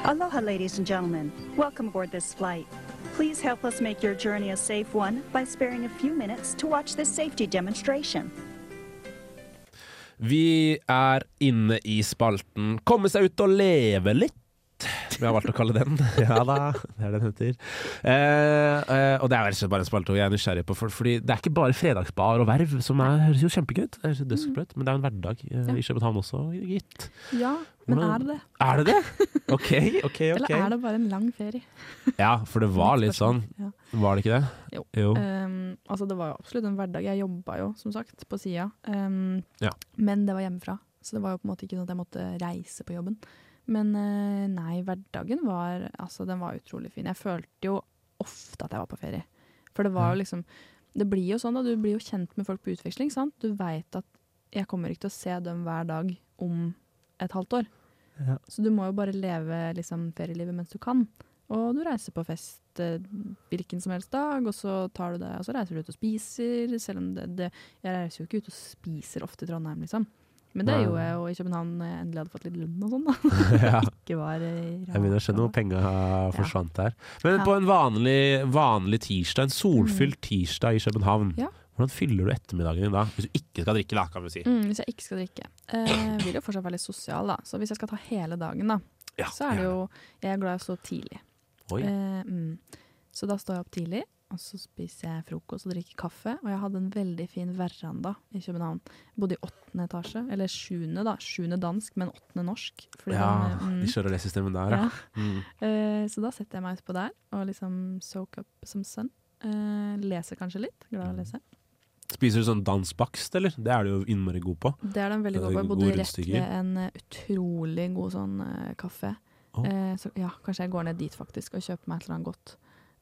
Aloha, ladies and gentlemen. Welcome aboard this flight. Please help us make your journey a safe one by sparing a few minutes to watch this safety demonstration. Vi er inne i spalten 'Komme seg ut og leve litt'. Som jeg har valgt å kalle den. Ja da, det er det den heter. Eh, eh, og det er ikke bare en spalte jeg er nysgjerrig på, for, fordi det er ikke bare fredagsbar og verv som er, høres jo kjempegøy ut, men det er jo en hverdag eh, i København også, gitt. Ja, men er det det? Er det det? OK, OK. ok. Eller er det bare en lang ferie? Ja, for det var litt sånn. Var det ikke det? Jo. Jo. Um, altså det var jo absolutt en hverdag. Jeg jobba jo, som sagt, på sida. Um, Ja. Men det var hjemmefra, så det var jo på en måte ikke sånn at jeg måtte reise på jobben. Men eh, nei, hverdagen var Altså, den var utrolig fin. Jeg følte jo ofte at jeg var på ferie. For det var jo liksom Det blir jo sånn, da. Du blir jo kjent med folk på utveksling, sant. Du veit at jeg kommer ikke til å se dem hver dag om et halvt år. Ja. Så du må jo bare leve liksom, ferielivet mens du kan. Og du reiser på fest eh, hvilken som helst dag, og så tar du det, og så reiser du ut og spiser. Selv om det, det Jeg reiser jo ikke ut og spiser ofte i Trondheim, liksom. Men det gjorde jeg jo i København når jeg endelig hadde fått litt lønn og sånn. Ja. ikke var eh, Jeg begynner å skjønne hvor penga forsvant der. Men på en vanlig, vanlig tirsdag, en solfylt tirsdag i København, hvordan fyller du ettermiddagen din da? Hvis du ikke skal drikke, da, kan vi si. Mm, hvis jeg ikke skal drikke. Eh, vil jo fortsatt være litt sosial, da. Så hvis jeg skal ta hele dagen, da, Ja, så er det jo Jeg er glad i å stå tidlig. Eh, mm. Så da står jeg opp tidlig, og så spiser jeg frokost og drikker kaffe. Og jeg hadde en veldig fin veranda i København. Jeg bodde i åttende etasje, eller sjuende, da. Sjuende dansk, men åttende norsk. Ja, den, mm, de kjører det systemet der, ja. Ja. Mm. Uh, så da setter jeg meg utpå der og liksom soak up som sønn. Uh, leser kanskje litt. Glad i å lese. Spiser du sånn dansbakst, eller? Det er du jo innmari god på. Det er den veldig god på. Jeg bodde rett ved en eh, utrolig god sånn uh, kafé. Oh. Eh, så ja, kanskje jeg går ned dit faktisk og kjøper meg et eller annet godt.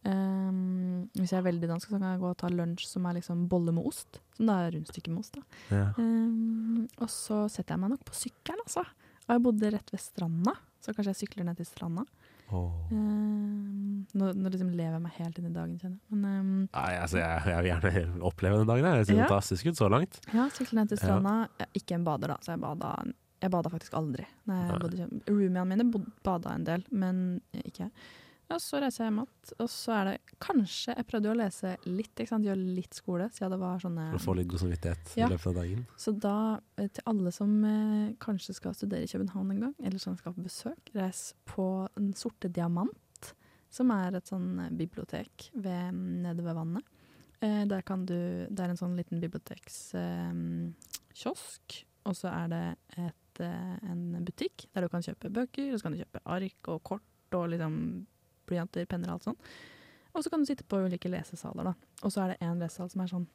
Ehm, hvis jeg er veldig dansk, så kan jeg gå og ta lunsj som er liksom bolle med ost. Som da er rundstykke med ost. Ja. Um, og så setter jeg meg nok på sykkelen, altså. Og jeg bodde rett ved stranda, så kanskje jeg sykler ned til stranda. Oh. Um, nå, nå liksom lever jeg meg helt inn i dagen, kjenner. Men um, Nei, altså, jeg, jeg vil gjerne oppleve den dagen. Jeg Det ser Ja. fantastisk ut så langt. Ja, sykle ned til stranda. Ja, ikke en bader, da, så jeg bada, jeg bada faktisk aldri. Nei, bodde mine bada en del, men ikke jeg. Ja, så reiser jeg hjem igjen, og så er det kanskje Jeg prøvde jo å lese litt, ikke sant, gjøre litt skole, siden det var sånne For å få litt god samvittighet Ja. i løpet av dagen. Så da, eh, til alle som eh, kanskje skal studere i København en gang, eller som skal på besøk, reis på Den sorte diamant, som er et sånn eh, bibliotek ved, nede ved vannet. Eh, der kan du Det er en sånn liten bibliotekskiosk, eh, og så er det et, eh, en butikk der du kan kjøpe bøker, og så kan du kjøpe ark og kort og liksom blyanter, penner og alt sånn. Og så kan du sitte på ulike lesesaler, da. Og så er det en lesesal som er sånn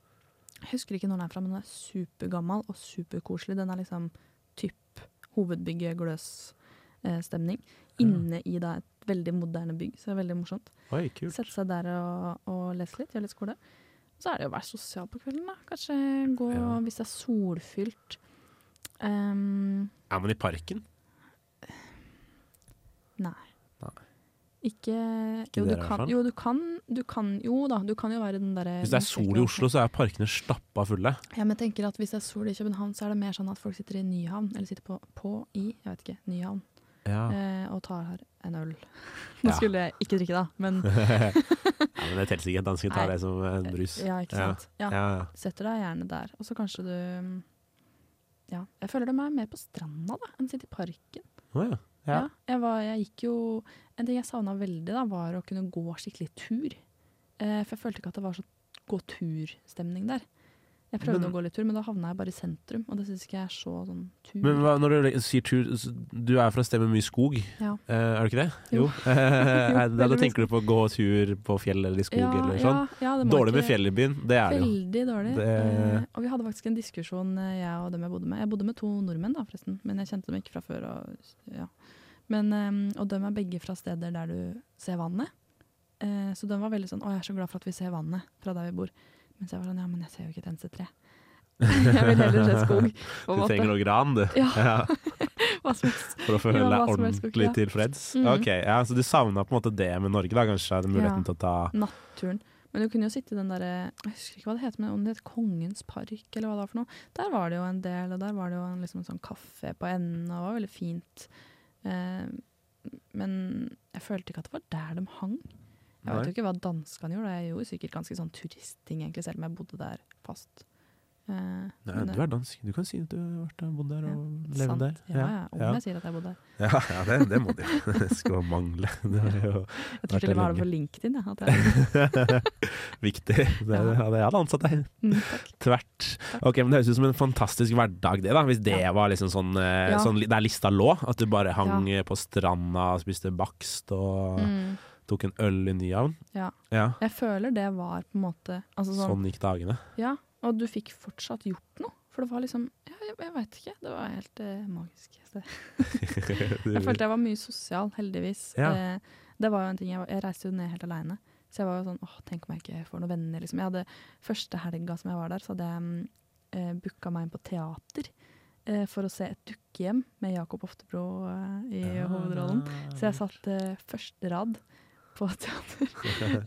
Jeg husker ikke når den er fra, men den er supergammal og superkoselig. Den er liksom typ hovedbygget Gløs-stemning. Inne i da et veldig moderne bygg, så det er veldig morsomt. Oi, kult. Sette seg der og, og lese litt, gjøre litt skole. Så er det jo å være sosial på kvelden, da. Kanskje gå Ja. hvis det er solfylt. Um, Er man i parken? nei. Nei. Ikke, Ikke jo, du kan, jo, du kan, du kan Jo da, du kan jo være den derre Hvis det er sol i Oslo, så er parkene stappa fulle. Ja, men jeg tenker at Hvis det er sol i København, så er det mer sånn at folk sitter i Nyhavn, eller sitter på, på i, jeg vet ikke, Nyhavn, Ja. eh, og tar her en øl. Nå skulle jeg ikke drikke, da, men ja, men det teller ikke. Dansken tar det som en brus. Ja, ikke sant. Ja. Ja. Setter deg gjerne der. Og så kanskje du Ja, jeg føler det meg mer på stranda da, enn sitter i parken. Oh, ja. Ja. Ja. jeg, var, jeg gikk jo En ting jeg savna veldig, da, var å kunne gå skikkelig tur. Eh, for jeg følte ikke at det var så gå tur-stemning der. Jeg prøvde Men- å gå litt tur, men da havna jeg bare i sentrum, og det syns ikke jeg er så sånn tur. Men hva, når du sier tur Du er fra et sted med mye skog, Ja. uh, er du ikke det? Jo. jo. da, da tenker du på å gå tur på fjell eller i skog Ja, eller sånn? ja, Dårlig med fjell i byen, det er det jo. Veldig dårlig. Det- Uh, og vi hadde faktisk en diskusjon, eh, jeg og dem jeg bodde med. Jeg bodde med to nordmenn, da, forresten, men jeg kjente dem ikke fra før. Og, ja. men, um, og dem er begge fra steder der du ser vannet. Uh, så de var veldig sånn 'Å, jeg er så glad for at vi ser vannet fra der vi bor'. Mens jeg var sånn 'Ja, men jeg ser jo ikke et eneste tre'. jeg vil heller se skog. Du trenger noe gran, du. Ja. Hva som helst. For å føle deg ordentlig ja. tilfreds. Mhm. Ok, ja, Så du savna på en måte det med Norge, da? Kanskje Den muligheten Ja. til å ta Naturen. Men du kunne jo sitte i den derre Jeg husker ikke hva det heter, men om det heter Kongens park, eller hva det var for noe. Der var det jo en del, og der var det jo en, liksom en sånn kafé på enden, og det var veldig fint. Eh, men jeg følte ikke at det var der de hang. Jeg vet jo ikke hva danskene gjorde, jeg gjorde sikkert ganske sånn turistting, egentlig, selv om jeg bodde der fast. Uh, Nei, men du er dansk. Du kan si at du har bodd der og levd der. Ja, ja, om jeg sier at jeg bodde der. Ja, ja det, det må du jo. Det skal mangle. Det har jo Jeg tror til og med har det på. LinkedIn. Ja, jeg, Viktig. Det hadde jeg ansatt deg. Mm, Tvert. Ok, men Det høres ut som en fantastisk hverdag, det da Hvis det var liksom sånn, eh, Ja. sånn Der lista lå. At du bare hang Ja. på stranda, og spiste bakst og Mm. Tok en øl i Nyhavn. ja. Ja. jeg føler det var på en måte altså sånn, Sånn gikk dagene. Ja, og du fikk fortsatt gjort noe. For det var liksom ja, Jeg, jeg veit ikke. Det var helt eh, magisk. sted. Jeg følte jeg var mye sosial, heldigvis. Ja. Eh, det var jo en ting, jeg, jeg reiste jo ned helt aleine. Så jeg var jo sånn åh, tenk om jeg ikke får noen venner. Liksom. Jeg hadde, første helga som jeg var der, så hadde jeg eh, booka meg inn på teater. eh, For å se et dukkehjem med Jakob Oftebro eh, i ja, hovedrollen. Så jeg satt eh, første rad på teater.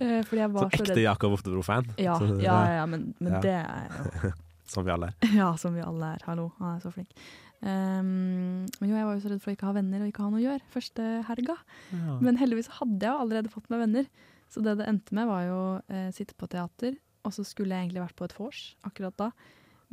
Eh, fordi jeg var Så så ekte. Jakob Oftebro-fan? Ja, ja, ja, ja, men, men Ja. det er jo Som vi alle er. Ja, som vi alle er. Hallo, han er så flink. Um, men jo, jeg var jo så redd for å ikke ha venner og ikke ha noe å gjøre første helga. Ja. Men heldigvis hadde jeg jo allerede fått meg venner. Så det det endte med, var jo eh, sitte på teater, og så skulle jeg egentlig vært på et vors akkurat da.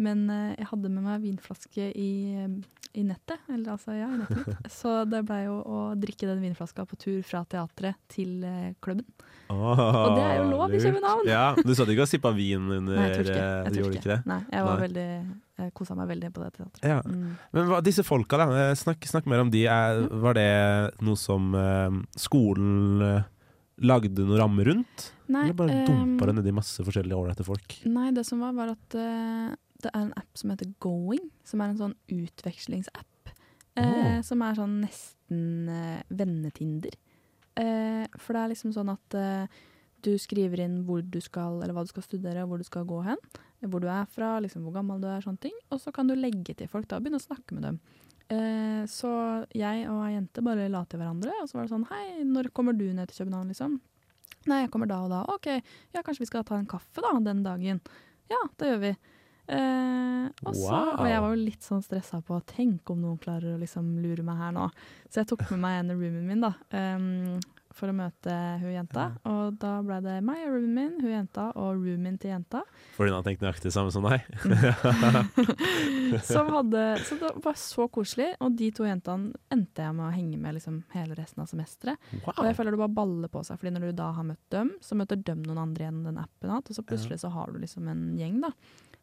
Men eh, jeg hadde med meg vinflaske i, eh, i nettet, eller altså, ja, i nettet mitt. Så det blei jo å drikke den vinflaska på tur fra teatret til eh, klubben. Og det er jo lov i lurt. København. Ja, Du satt ikke og sippa vin under Nei, jeg tror ikke. Jeg tror ikke det? Nei, jeg var Nei. veldig kosa meg veldig på det teatret. Ja. Mm. Men hva, disse folka, da. Snakk, snakk mer om de. Er, var det noe som skolen lagde noe rammer rundt? Nei, Eller bare dumpa det nedi masse forskjellige ålreite folk? Nei, det som var, var at eh, det er en app som heter Going, som er en sånn utvekslingsapp. eh, Som er sånn nesten eh, vennetinder. Eh, for det er liksom sånn at eh, du skriver inn hvor du skal, eller hva du skal studere, og hvor du skal gå hen. Hvor du er fra, liksom hvor gammel du er, sånne ting. Og så kan du legge til folk da, og begynne å snakke med dem. Eh, så jeg og ei jente bare la til hverandre, og så var det sånn Hei, når kommer du ned til København, liksom? Nei, jeg kommer da og da. OK, ja, kanskje vi skal ta en kaffe da, den dagen. Ja, det gjør vi. Eh, og, så, Wow. og jeg var jo litt sånn stressa på Tenk om noen klarer å liksom lure meg her nå. Så jeg tok med meg en i roomien min da, um, for å møte hun jenta. Og da ble det meg og roomien min, hun jenta og roomien til jenta. Fordi hun har tenkt nøyaktig det samme som deg? som hadde, så det var så koselig. Og de to jentene endte jeg med å henge med liksom hele resten av semesteret. Wow. Og jeg føler det bare baller på seg, Fordi når du da har møtt dem, så møter dem noen andre gjennom den appen. Og så plutselig så har du liksom en gjeng, da.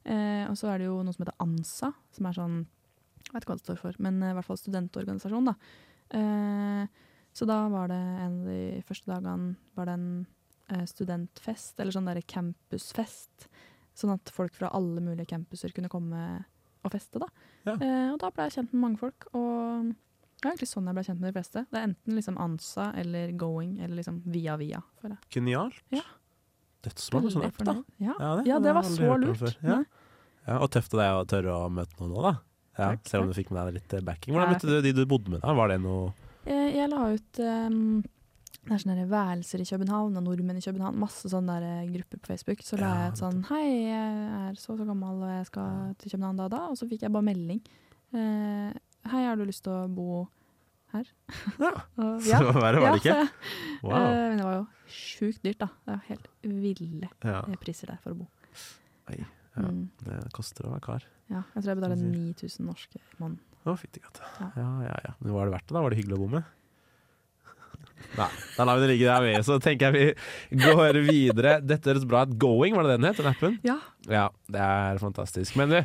Eh, og så er det jo noe som heter ANSA, som er sånn Jeg vet ikke hva det står for, men eh, i hvert fall studentorganisasjon, da. Eh, så da var det en av de første dagene var det en eh, studentfest, eller sånn derre campusfest. Sånn at folk fra alle mulige campuser kunne komme og feste, da. Ja. Eh, og da ble jeg kjent med mange folk. Og det er egentlig sånn jeg ble kjent med de fleste. Det er enten liksom ANSA eller Going, eller liksom via via. Genialt. Ja. Dødsbra med sånn app, da. Ja, Ja. det, Ja, det var så lurt. Ja. Ja, og tøft av deg å tørre å møte noen nå, da. Ja, Takk, selv om du fikk med deg litt eh, backing. Hvordan møtte du de du bodde med? da? Var det noe Jeg, jeg la ut um, det er sånne værelser i København og nordmenn i København. Masse sånne der eh, grupper på Facebook. Så la jeg ut sånn Hei, jeg er så og så gammel og jeg skal til København da og da. Og så fikk jeg bare melding. Uh, Hei, har du lyst til å bo her? Ja. Og, Så verre var det ikke? Ja. Wow. Eh, men det var jo sjukt dyrt, da. Det var helt ville Ja. priser der for å bo. Oi, ja. Mm. Det koster å være kar. Ja, jeg tror jeg betaler 9000 norske i måneden. Å, fytti katta. Ja. Ja, ja, ja. Men var det verdt det, da? Var det hyggelig å bo med? Nei, da lar vi det ligge der med. Så tenker jeg vi går videre. Dette høres bra ut. Going, var det den het, den appen? Ja. Ja, det er fantastisk. Men du,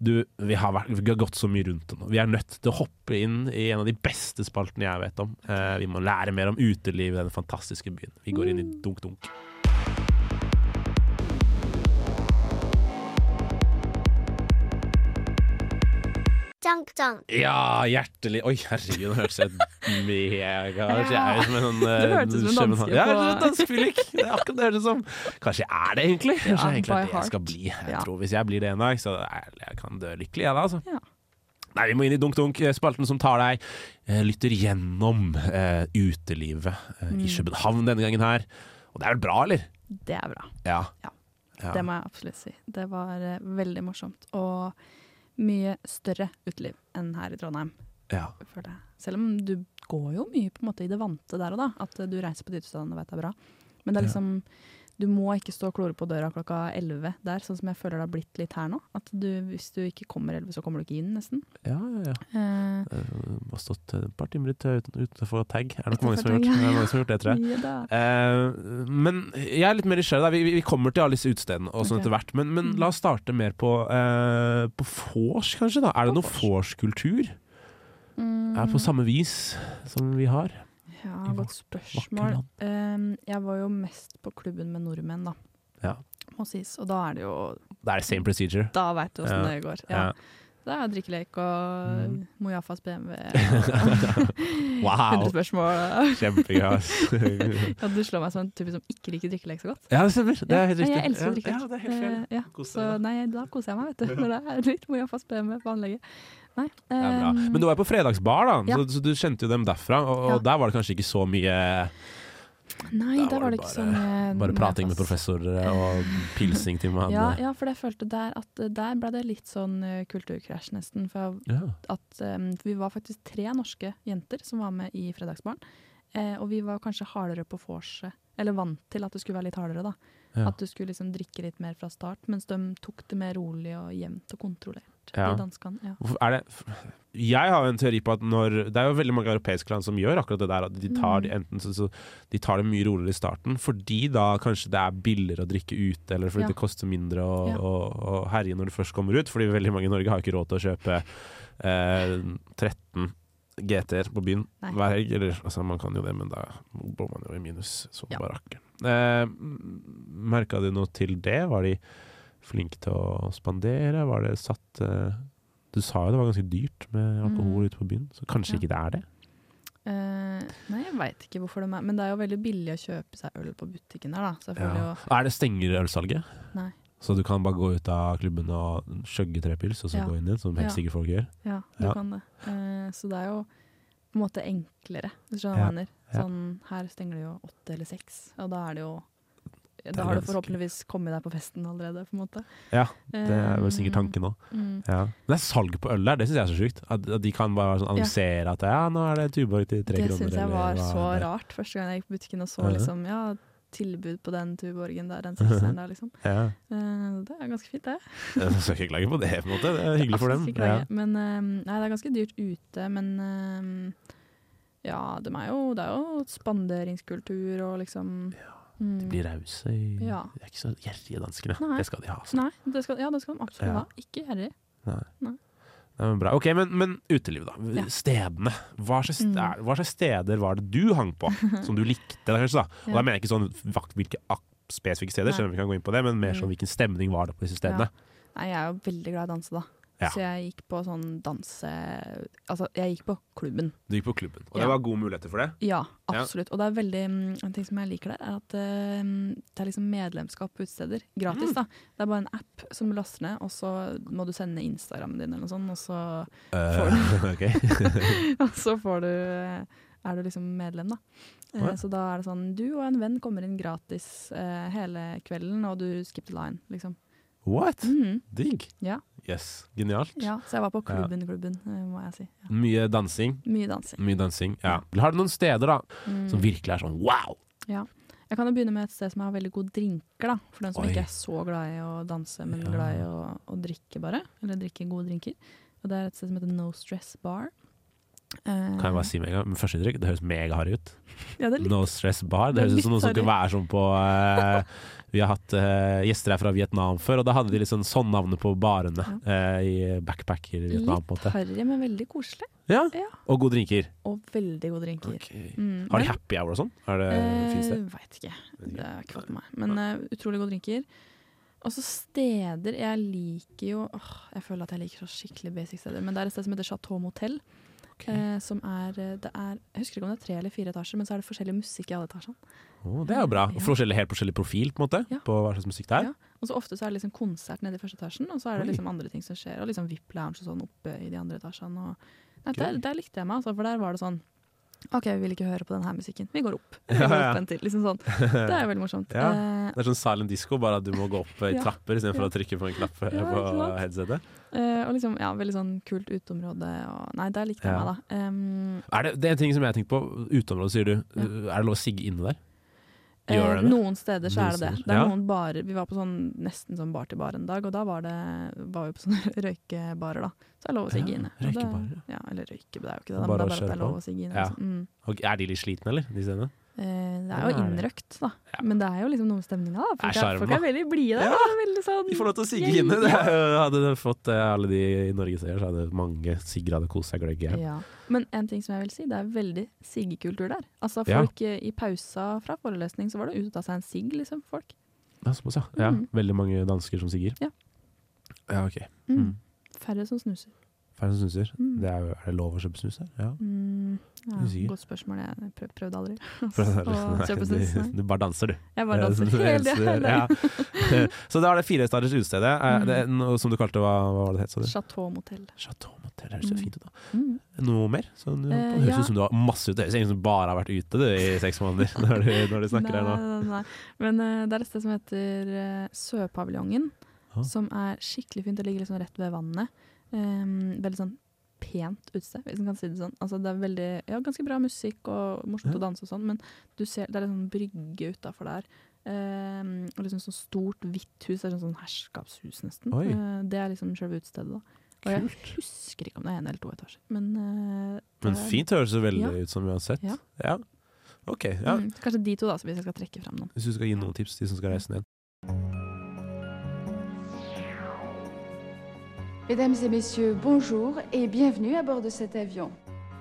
du vi, har vært, vi har gått så mye rundt det nå. Vi er nødt til å hoppe inn i en av de beste spaltene jeg vet om. Eh, vi må lære mer om uteliv i denne fantastiske byen. Vi går inn i dunk-dunk. Dunk. Ja, hjertelig Oi, herregud, nå hørtes jeg mega Kanskje jeg er som en Du hørtes ut som en danske Ja, på- danskefyllik. Det er akkurat det hørtes som. Kanskje jeg er det, egentlig. Kanskje Ja, egentlig er det jeg skal bli. Jeg Ja. tror Hvis jeg blir det en dag, så jeg kan dø lykkelig, jeg da, altså. Ja. Nei, vi må inn i Dunk Dunk, spalten som tar deg, eh, lytter gjennom eh, utelivet eh, i Mm. København denne gangen her. Og det er vel bra, eller? Det er bra. Ja. Ja. Ja. Det må jeg absolutt si. Det var eh, veldig morsomt. Og mye større uteliv enn her i Trondheim. Ja. Selv om du går jo mye på en måte i det vante der og da. At du reiser på dytestedene og vet det er bra. Men det er Ja. Du må ikke stå og klore på døra klokka 11 der, sånn som jeg føler det har blitt litt her nå. At du, hvis du ikke kommer 11, så kommer du ikke inn, nesten. Ja, ja, ja. Uh, har stått et par timer ute, uten- utenfor tag. Er det nok mange som har tag, gjort ja. mange som har gjort det, tror jeg. Ja. Eh, men jeg er litt mer nysgjerrig. Vi, vi- kommer til alle disse utestedene og sånn okay. etter hvert. Men, men la oss starte mer på, uh, på vors, kanskje. da Er det noe vorskultur? Mm. Er på samme vis som vi har? Ja, godt spørsmål. Um, jeg var jo mest på klubben med nordmenn, da. Ja. Må sies. Og da er det jo Da er det same procedure. Da veit du åssen Ja. det går. Ja. Ja. Det er drikkelek og Mm. Mojafas BMW. Wow. 100 spørsmål. Kjempegøy, ass. ja, du slår meg som en type som ikke liker drikkelek så godt. Ja, det stemmer. Det er helt Ja, riktig. Jeg elsker å drikkelek. ja, det er helt feil. Eh, ja. Så nei, da koser jeg meg, vet du. Når det er litt Mojafas BMW på anlegget. Nei. Det er bra. ehm, Men du var på fredagsbar, da, Ja. så, så du kjente jo dem derfra. Og, og Ja. der var det kanskje ikke så mye Nei, Der der var det ikke så mye Bare prating med professorer og pilsing til meg. Ja, ja, for jeg følte der at eh, der ble det litt sånn eh, kulturkrasj, nesten. For at um, vi var faktisk tre norske jenter som var med i Fredagsbarn. Eh, og vi var kanskje hardere på vorset, eller vant til at det skulle være litt hardere, da. At du skulle liksom drikke litt mer fra start, mens de tok det mer rolig og jevnt og kontrollert. Ja. De danskene. Ja. Det, jeg har en teori på at når Det er jo veldig mange europeiske land som gjør akkurat det der. At de tar, Mm. enten så, så, de tar det mye roligere i starten, fordi da kanskje det er billigere å drikke ute, eller fordi Ja. det koster mindre å, å, å herje når du først kommer ut. Fordi veldig mange i Norge har ikke råd til å kjøpe eh, 13 GT-er på byen Nei. hver helg. Eller altså, man kan jo det, men da bor man jo i minus som ja. rakkeren. Eh, Merka du noe til det? Var de flinke til å spandere? Var det satt uh, Du sa jo det var ganske dyrt med alkohol Mm. ute på byen, så kanskje Ja. ikke det er det? Uh, nei, jeg veit ikke hvorfor de er Men det er jo veldig billig å kjøpe seg øl på butikken der, da. Ja. Er det stenger ølsalget? Nei. Så du kan bare gå ut av klubben og skjøgge tre pils, og så Ja. gå inn igjen, som helt sikkert folk gjør? Ja, du kan det. Uh, så det er jo på en måte enklere, hvis du skjønner hva jeg mener. Sånn, her stenger det jo åtte eller seks, og da er det jo Da har du forhåpentligvis kommet deg på festen allerede, på en måte. Ja, det er vel sikkert tanken òg. mm. Ja. Men det er salg på øl der, det syns jeg er så sjukt. At, at de kan bare sånn Ja. annonsere at ja, nå er det Tuborg til tre Det kroner. syns jeg var så det rart første gang jeg gikk på butikken og så Ja, liksom, ja, tilbud på den Tuborgen der, den sekseren der, liksom. Ja. Eh, det er ganske fint, det. Jeg skal ikke klage på det, på en måte. Det er hyggelig for dem. Ja. Men eh, nei, det er ganske dyrt ute, men eh, ja, de er jo, det er jo spanderingskultur og liksom mm. De blir rause. i- Ja. De er ikke så gjerrige, danskene. Nei. Det skal de ha. Altså. Nei, det skal, ja, det skal de absolutt Ja. ha. Ikke gjerrig. Nei. Nei. Nei, men, bra. Ok, men, men uteliv, da. Ja. Stedene. Hva slags, Mm. hva slags steder var det du hang på, som du likte? Da, kanskje, da? Og da mener jeg ikke sånn vakt- hvilke spesifikke steder, selv om vi kan gå inn på det, men mer sånn Mm. hvilken stemning var det på disse stedene? Nei, jeg er jo veldig glad i å danse, da. Ja. Så jeg gikk på sånn danse... Altså, jeg gikk på klubben. Du gikk på klubben, og Ja. det var gode muligheter for det? Ja, Ja. absolutt. Og det er veldig mm, En ting som jeg liker der, er at uh, det er liksom medlemskap på utesteder. Gratis, Mm. da. Det er bare en app som du laster ned, og så må du sende Instagrammen din eller noe sånt, og så uh, får du ok. Og så får du eh, er du liksom medlem, da. Uh, ja. Så da er det sånn Du og en venn kommer inn gratis eh, hele kvelden, og du skipper line, liksom. What? Mhm. Digg. Ja. Yes. Genialt. ja. Så jeg var på Ja. klubben, klubben, eh, må jeg si. Ja. Mye dansing. Mye dansing. Mye dansing, ja. Har du noen steder da Mm. som virkelig er sånn wow? Ja. Jeg kan jo begynne med et sted som har veldig gode drinker, da. For den som Oi. ikke er så glad i å danse, men glad i å, å drikke, bare. Eller drikke gode drinker. Og det er et sted som heter No Stress Bar. Eh, Kan jeg bare si med en gang, førsteinntrykk, det høres megaharry ut. Ja, no Stress Bar. Det det høres ut som noe som kunne være sånn på uh, Vi har hatt uh, gjester her fra Vietnam før, og da hadde de litt sånn sånn navnet på barene uh, i backpacker i Vietnam. på en Litt harry, men veldig koselig. Ja. Ja. Og gode drinker. Og veldig gode drinker. Mm, Har de men- happy hour og sånn? Er det, Eh, det? Veit ikke. Det er ikke for meg. Men utrolig gode drinker. Og så steder Jeg liker jo åh, Jeg føler at jeg liker så skikkelig basic steder. Men det er et sted som heter Chateau Motel. Eh, som er, eh, det er Jeg husker ikke om det er tre eller fire etasjer, men så er det forskjellig musikk i alle etasjene. Oh, det er jo bra. Og forskjellig, helt forskjellig profil på en måte, på hva slags musikk det er. Ja. Og så ofte så er det liksom konsert nede i første etasjen, og så er det liksom andre ting som skjer. Og liksom VIP lounge og sånn oppe i de andre etasjene. Og, nei, der, der likte jeg meg, altså, for der var det sånn OK, vi vil ikke høre på denne musikken. Vi går opp. Vi går opp en til. Liksom sånn. Det er veldig morsomt. Ja. Eh, Det er sånn silent disco, bare at du må gå opp i trapper istedenfor Ja. å trykke på en knapp Ja, på headsetet. Uh, og liksom, ja, veldig sånn kult uteområde. Og, nei, der likte jeg meg, da. Um, Er det, det er en ting som jeg har tenkt på. Uteområde, sier du. Er det lov å sigge inne der? Eh, det det? noen steder så er det det. Det er Ja. noen barer Vi var på sånn nesten sånn bar til bar en dag, og da var, det, var vi på sånne røykebarer, da. Så det er lov å sigge inne. Og røykebarer, Ja, eller røyke, det er jo ikke det, men det er bare at det er lov å sigge inne. Ja. Liksom. Mm. Er de litt slitne, eller? De stedene? Eh, det er jo innrøkt, da. Men det er jo liksom noe med stemninga. Folk, er folk er veldig blide der. Ja. Veldig sånn De får lov til å sigge inne. Det hadde det fått eh, alle de i Norge ser, så hadde mange sigger hadde kost seg gløgg. Ja. Men en ting som jeg vil si, det er veldig siggekultur der. Altså folk eh, I pausa fra forelesning så var det ute og ta seg en sigg, liksom. folk. Ja, såpass, ja. ja. Mm. Veldig mange dansker som sigger. Ja. Ja, ok. Mm. Mm. Færre som snuser. Færre som snuser. Mm. Det er, jo, er det lov å kjøpe snus her? Ja. Mm, ja, godt spørsmål. Jeg prøv, prøvde aldri å kjøpe snus. du, du bare danser, du. Jeg bare danser Ja, hele tiden. ja. Så da er det firestjerners utestedet, eh, Mm. det som du kalte hva, hva var det det het? Chateau Motel. Chateau Motel, høres jo Mm. fint ut da. Mm. Noe mer? Så du, Eh, det høres ja. ut som du har masse ute. Det høres ut som du bare har vært ute du, i seks måneder når du, når du snakker her nå. Nei, nei, nei. Men uh, det er et sted som heter uh, Sørpaviljongen, Ah. som er skikkelig fint. Det ligger liksom rett ved vannet. Um, veldig sånn pent utested, hvis man kan si det sånn. Altså, det er veldig, ja, ganske bra musikk og morsomt Ja. å danse og sånn, men du ser, det er en sånn brygge utafor der. Um, og liksom sånn stort, hvitt hus. Det er sånn, sånn herskapshus, nesten. Eh, det er liksom selve utestedet, da. Og jeg husker ikke om det er en eller to etasjer, men uh, Men er- fint høres det veldig Ja. ut som uansett. Ja. Ja. Ok, ja. Mm, kanskje de to, da, hvis jeg skal trekke fram noen. Hvis du skal gi noen tips til de som skal reise ned. Mesdames et messieurs, bonjour et bienvenue à bord de cet avion.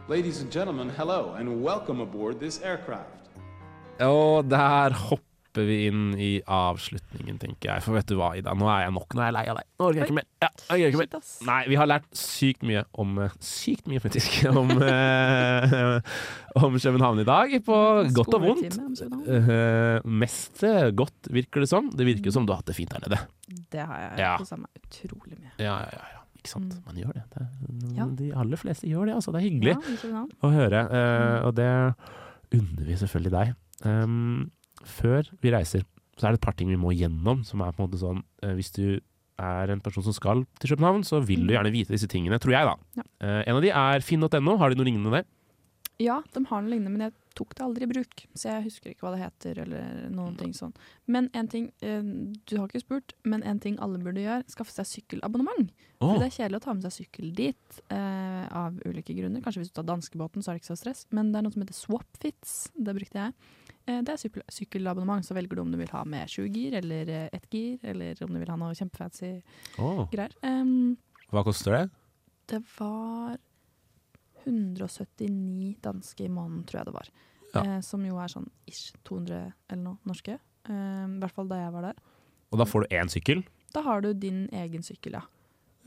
Ladies and gentlemen, hello and welcome aboard this aircraft. Og der hopper vi inn i avslutningen, tenker jeg. For vet du hva, Ida, nå er jeg nok. Nå er jeg lei av deg. Nå orker jeg ikke mer. Ja, jeg orker ikke mer. Nei, vi har lært sykt mye om eh, Sykt mye, faktisk. Om, eh, om København i dag. På godt og vondt. Eh, mest godt, virker det som. Det virker som du har hatt det fint der nede. Det har jeg Ja. det samme utrolig mye. Ja, ja, ja. Ikke sant. Man gjør det. det er, Ja. De aller fleste gjør det, altså. Det er hyggelig Ja, å høre. eh, og det unner vi selvfølgelig deg. Um, før vi reiser, så er det et par ting vi må gjennom, som er på en måte sånn uh, Hvis du er en person som skal til København, så vil du gjerne vite disse tingene, tror jeg, da. Ja. Uh, en av de er finn.no. Har de noe lignende der? Ja, de har noe lignende, men jeg tok det aldri i bruk. Så jeg husker ikke hva det heter, eller noen ting sånn. Men en ting, eh, du har ikke spurt, men en ting alle burde gjøre, skaffe seg sykkelabonnement. Oh. For det er kjedelig å ta med seg sykkel dit, eh, av ulike grunner. Kanskje hvis du tar danskebåten, så er det ikke så stress. Men det er noe som heter Swapfits. Det brukte jeg. Eh, det er sykkel sykkelabonnement, så velger du om du vil ha med sju gir, eller eh, ett gir, eller om du vil ha noe kjempefancy oh. greier. Um, Hva koster det? det var 179 danske i måneden, tror jeg det var. Ja. Eh, som jo er sånn ish 200 eller noe norske. Eh, I hvert fall da jeg var der. Og da får du én sykkel? Da har du din egen sykkel, ja.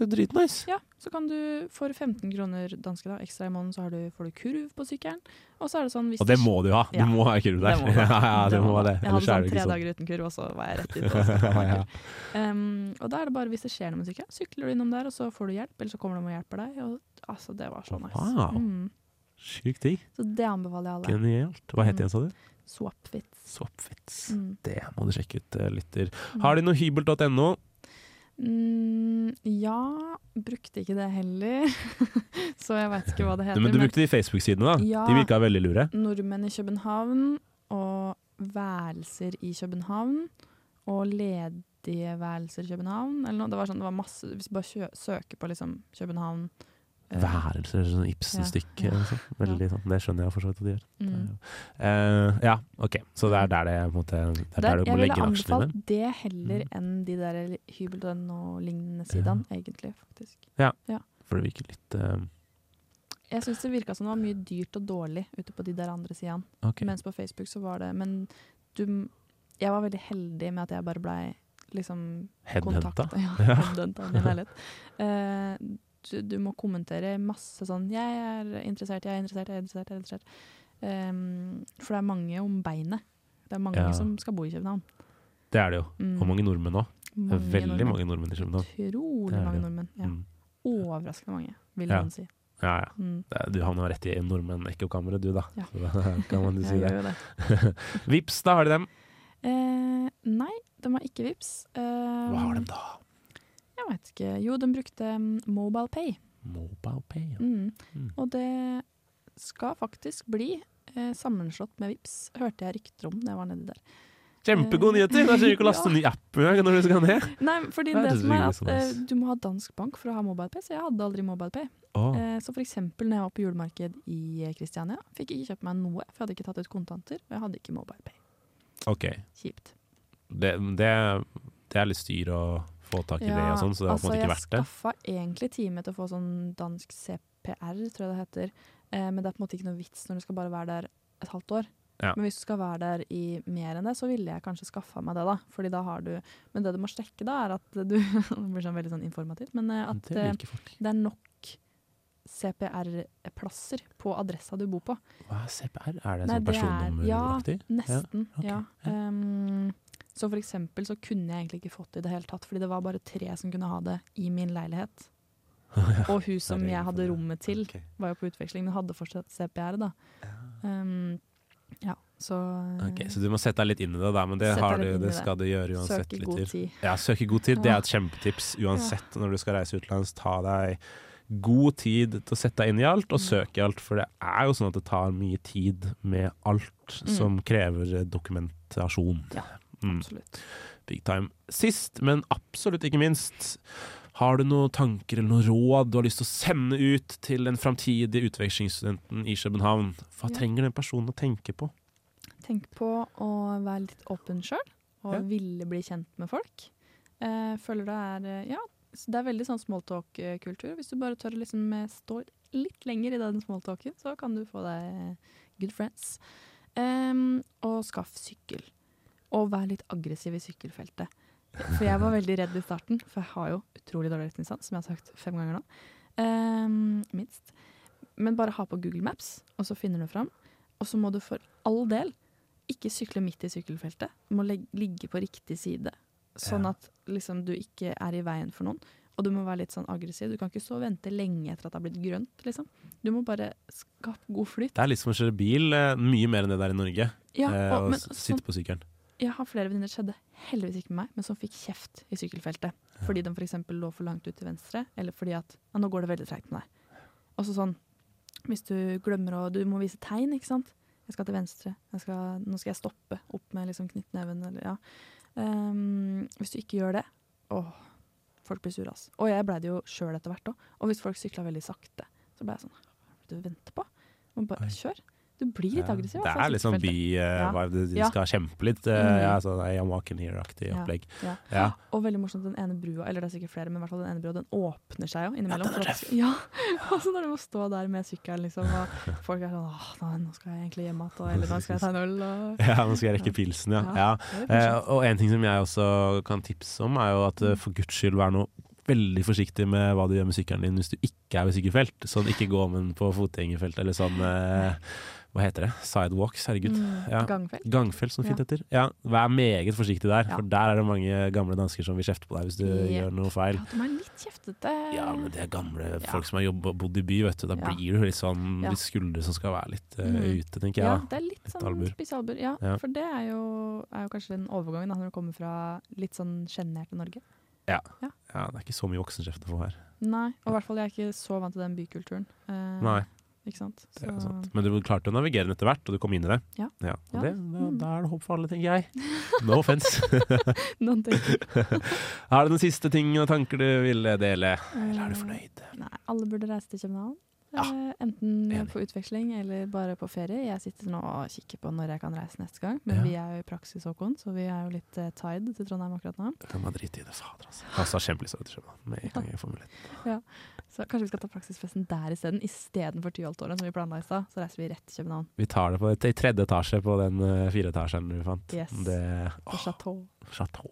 Dritnice. Ja, så kan du for 15 kroner danske da, ekstra i måneden, så har du, får du kurv på sykkelen. Og så er det sånn Og det må du ha. Du Ja. må ha kurv der. Det. Ja, ja, Det må det. Jeg hadde sånn tre sånn. dager uten kurv, og så var jeg rett i Ja. Um, og da er det bare hvis det skjer noe med sykkelen, sykler du innom der, og så får du hjelp, eller så kommer de og hjelper deg. Og, altså, det var så nice. Wow. Mm. Sjukt digg. Så det anbefaler jeg alle. Genialt. Hva het Mm. det igjen, sa du? Swapfits. Swapfits. Mm. Det må du sjekke ut, eh, lytter. Har de noe hybel.no? Mm, ja, brukte ikke det heller. så jeg veit ikke hva det heter. Men du brukte de Facebook-sidene, da? Ja. De virka veldig lure. Nordmenn i København og værelser i København og ledige værelser i København. Eller noe. Det var sånn, det var masse Hvis du bare søker på liksom København Værelser, sånn Ibsen-stykke. Ja. og sånn. Veldig sånn. Det skjønner jeg for så vidt at de gjør. Mm. Uh, ja, ok. Så det er der det på en måte Det er der, Der, du jeg må ville legge inn aksjene anbefalt det heller enn de der hybel.no-lignende sidene, egentlig. faktisk. Ja, Ja. for det virker litt uh... Jeg syns det virka som det var mye dyrt og dårlig ute på de der andre sidene. Okay. Mens på Facebook så var det Men du Jeg var veldig heldig med at jeg bare blei liksom Headhunta? Ja, Ja. headhunta i min leilighet. Eh, du, du må kommentere masse sånn 'Jeg er interessert, jeg er interessert, jeg er interessert'. Jeg er interessert. Um, for det er mange om beinet. Det er mange Ja. som skal bo i København. Det er det jo. Mm. Og mange nordmenn òg. Veldig nordmenn. mange nordmenn i København. Utrolig mange nordmenn. Ja. Mm. Overraskende mange, vil Ja. noen si. Ja, ja. Mm. Du havner rett i nordmenn-ekkokammeret, du, da. Ja. Så da kan man jo si det. det. Vips, da har de dem. Eh, nei, de har ikke Vips. Eh, Hva har de da? Jeg vet ikke. Jo, de brukte um, MobilePay. MobilePay, ja. Mm. Mm. Og det skal faktisk bli eh, sammenslått med Vips, hørte jeg rykter om da jeg var nedi der. Kjempegode nyheter! Da trenger du ikke å laste Ja. ny app når du skal ned. Nei, fordi Det det, som er at eh, du må ha dansk bank for å ha MobilePay, så jeg hadde aldri MobilePay. Oh. Eh, så for eksempel når jeg var på julemarked i eh, Kristiania, fikk jeg ikke kjøpt meg noe, for jeg hadde ikke tatt ut kontanter, og jeg hadde ikke MobilePay. OK. Kjipt. Det, det, det er litt styr å få tak i det og sånn, så det har på en måte ikke vært det. Jeg skaffa egentlig time til å få sånn dansk CPR, tror jeg det heter. Eh, men det er på en måte ikke noe vits når du skal bare være der et halvt år. Ja. Men hvis du skal være der i mer enn det, så ville jeg kanskje skaffa meg det, da. Fordi da har du Men det du må sjekke, da, er at du Det blir sånn veldig sånn informativt, men eh, at Det eh, det er nok CPR-plasser på adressa du bor på. Hva er CPR? Er det Nei, sånn er- personnummeraktig? Ja, nesten. ok, Ja. Um, så for eksempel så kunne jeg egentlig ikke fått det i det hele tatt, fordi det var bare tre som kunne ha det i min leilighet. Og hun som jeg hadde rommet til, var jo på utveksling, men hadde fortsatt CPR, da. Um, ja, så Ok, Så du må sette deg litt inn i det, da, men det, har du, det skal du gjøre uansett. Søk i god tid. Ja, søk i god tid. Det er et kjempetips uansett når du skal reise utenlands. Ta deg god tid til å sette deg inn i alt, og søke søk i alt. For det er jo sånn at det tar mye tid med alt Mm. som krever dokumentasjon. Ja, Mm. Absolutt. Big time. Sist, men absolutt ikke minst, har du noen tanker eller noen råd du har lyst til å sende ut til den framtidige utvekslingsstudenten i København? Hva Ja. trenger den personen å tenke på? Tenk på å være litt åpen sjøl, og Ja. ville bli kjent med folk. Eh, føler det er eh, Ja, det er veldig sånn smalltalk-kultur. Hvis du bare tør å liksom eh, stå litt lenger i den smalltalken, så kan du få deg good friends. Um, og skaff sykkel. Og vær litt aggressiv i sykkelfeltet. For jeg var veldig redd i starten, for jeg har jo utrolig dårlig retningssans, som jeg har sagt fem ganger nå. Um, minst. Men bare ha på Google Maps, og så finner du fram. Og så må du for all del ikke sykle midt i sykkelfeltet. Du må ligge på riktig side, sånn at liksom, du ikke er i veien for noen. Og du må være litt sånn aggressiv. Du kan ikke og vente lenge etter at det har blitt grønt. Liksom. Du må bare skape god flyt. Det er litt som å kjøre bil, eh, mye mer enn det der i Norge. Ja, eh, og- og men s- sånn- sitte på sykkelen. Jeg har flere venninner, skjedde heldigvis ikke med meg, men som fikk kjeft i sykkelfeltet. Fordi de f.eks. lå for langt ut til venstre, eller fordi at ja, nå går det veldig treigt med deg. Og så sånn, hvis du glemmer å Du må vise tegn, ikke sant. Jeg skal til venstre. Jeg skal, nå skal jeg stoppe opp med liksom knyttneven, eller ja. Um, hvis du ikke gjør det Åh, folk blir sure, ass. Og jeg blei det jo sjøl etter hvert òg. Og hvis folk sykla veldig sakte, så ble jeg sånn Hva er det du venter på? Må bare kjør. Du blir litt Ja, aggressiv. Det altså, er litt sånn. Ja. by-vibe. De Ja. skal kjempe litt. eh, Mm. Ja, sånn I'm walking here-aktig opplegg. Ja. Ja. Og veldig morsomt, den ene brua, eller det er sikkert flere, men i hvert fall den ene brua, den åpner seg jo innimellom. den er for. Ja, og så når du må stå der med sykkelen, liksom, og folk er sånn åh, nei, nå skal jeg egentlig hjem igjen, eller nå skal jeg ta en øl, og Ja, nå skal jeg rekke pilsen, ja. Ja, ja. Eh, og en ting som jeg også kan tipse om, er jo at eh, for guds skyld vær nå veldig forsiktig med hva du gjør med sykkelen din hvis du ikke er ved sykkelfelt. Sånn ikke gå med den på fotgjengerfelt eller sånn eh, Hva heter det? Sidewalks, herregud. Mm, Ja. gangfelt. Gangfelt, som fint Ja. heter. Ja, vær meget forsiktig der, Ja. for der er det mange gamle dansker som vil kjefte på deg hvis du Yep. gjør noe feil. Ja, de er litt kjeftete. Ja, men det er gamle folk som har jobbet, bodd i by, vet du. Da blir du litt sånn litt skuldre som skal være litt uh, ute, tenker jeg. Ja, det er litt, sånn spisealbur, spisse albuer. Ja, for det er jo, er jo kanskje den overgangen da, når du kommer fra litt sånn sjenerte Norge. Ja. Ja. ja. Det er ikke så mye voksenkjeft å få her. Nei, og i hvert fall jeg er ikke så vant til den bykulturen. Uh, Nei. Ikke sant? Det er sant. Men du klarte å navigere den etter hvert, og du kom inn i det. Ja. og Ja. Det, da, Mm. da er det håp for alle, tenker jeg. No offense. Noen det Har du noen siste ting og tanker du ville dele? Eller er du fornøyd? Eh, Nei, alle burde reise til København. Eh, enten på utveksling eller bare på ferie. Jeg sitter nå og kikker på når jeg kan reise neste gang, men Ja. vi er jo i praksis Håkon, så vi er jo litt uh, tied til Trondheim akkurat nå. Jeg må drite i det, fader altså. Altså kjempelyst til Trondheim med en gang jeg får mulighet. Ja. Så kanskje vi skal ta praksisfesten der isteden, istedenfor Tyholtårnet, som vi planla i stad. Så reiser vi rett til København. Vi tar det på, i tredje etasje på den uh, fireetasjen du fant. Yes. Det, oh. Chateau. Chateau.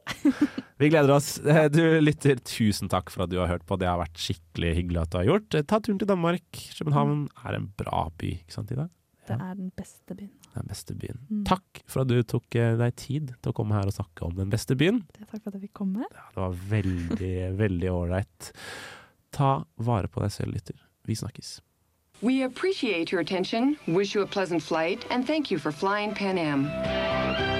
Vi gleder oss. Eh, Du lytter, tusen takk for at du har hørt på. Det har vært skikkelig hyggelig at du har gjort. Eh, Ta turen til Danmark. København er en bra by, ikke sant Ida? Det er den beste byen. Den beste byen. Mm. Takk for at du tok eh, deg tid til å komme her og snakke om den beste byen. Takk for at jeg fikk komme. Det var veldig, veldig ålreit. Ta vare på deg selv, lytter. Vi snakkes. We appreciate your attention, wish you a pleasant flight, and thank you for flying Pan Am.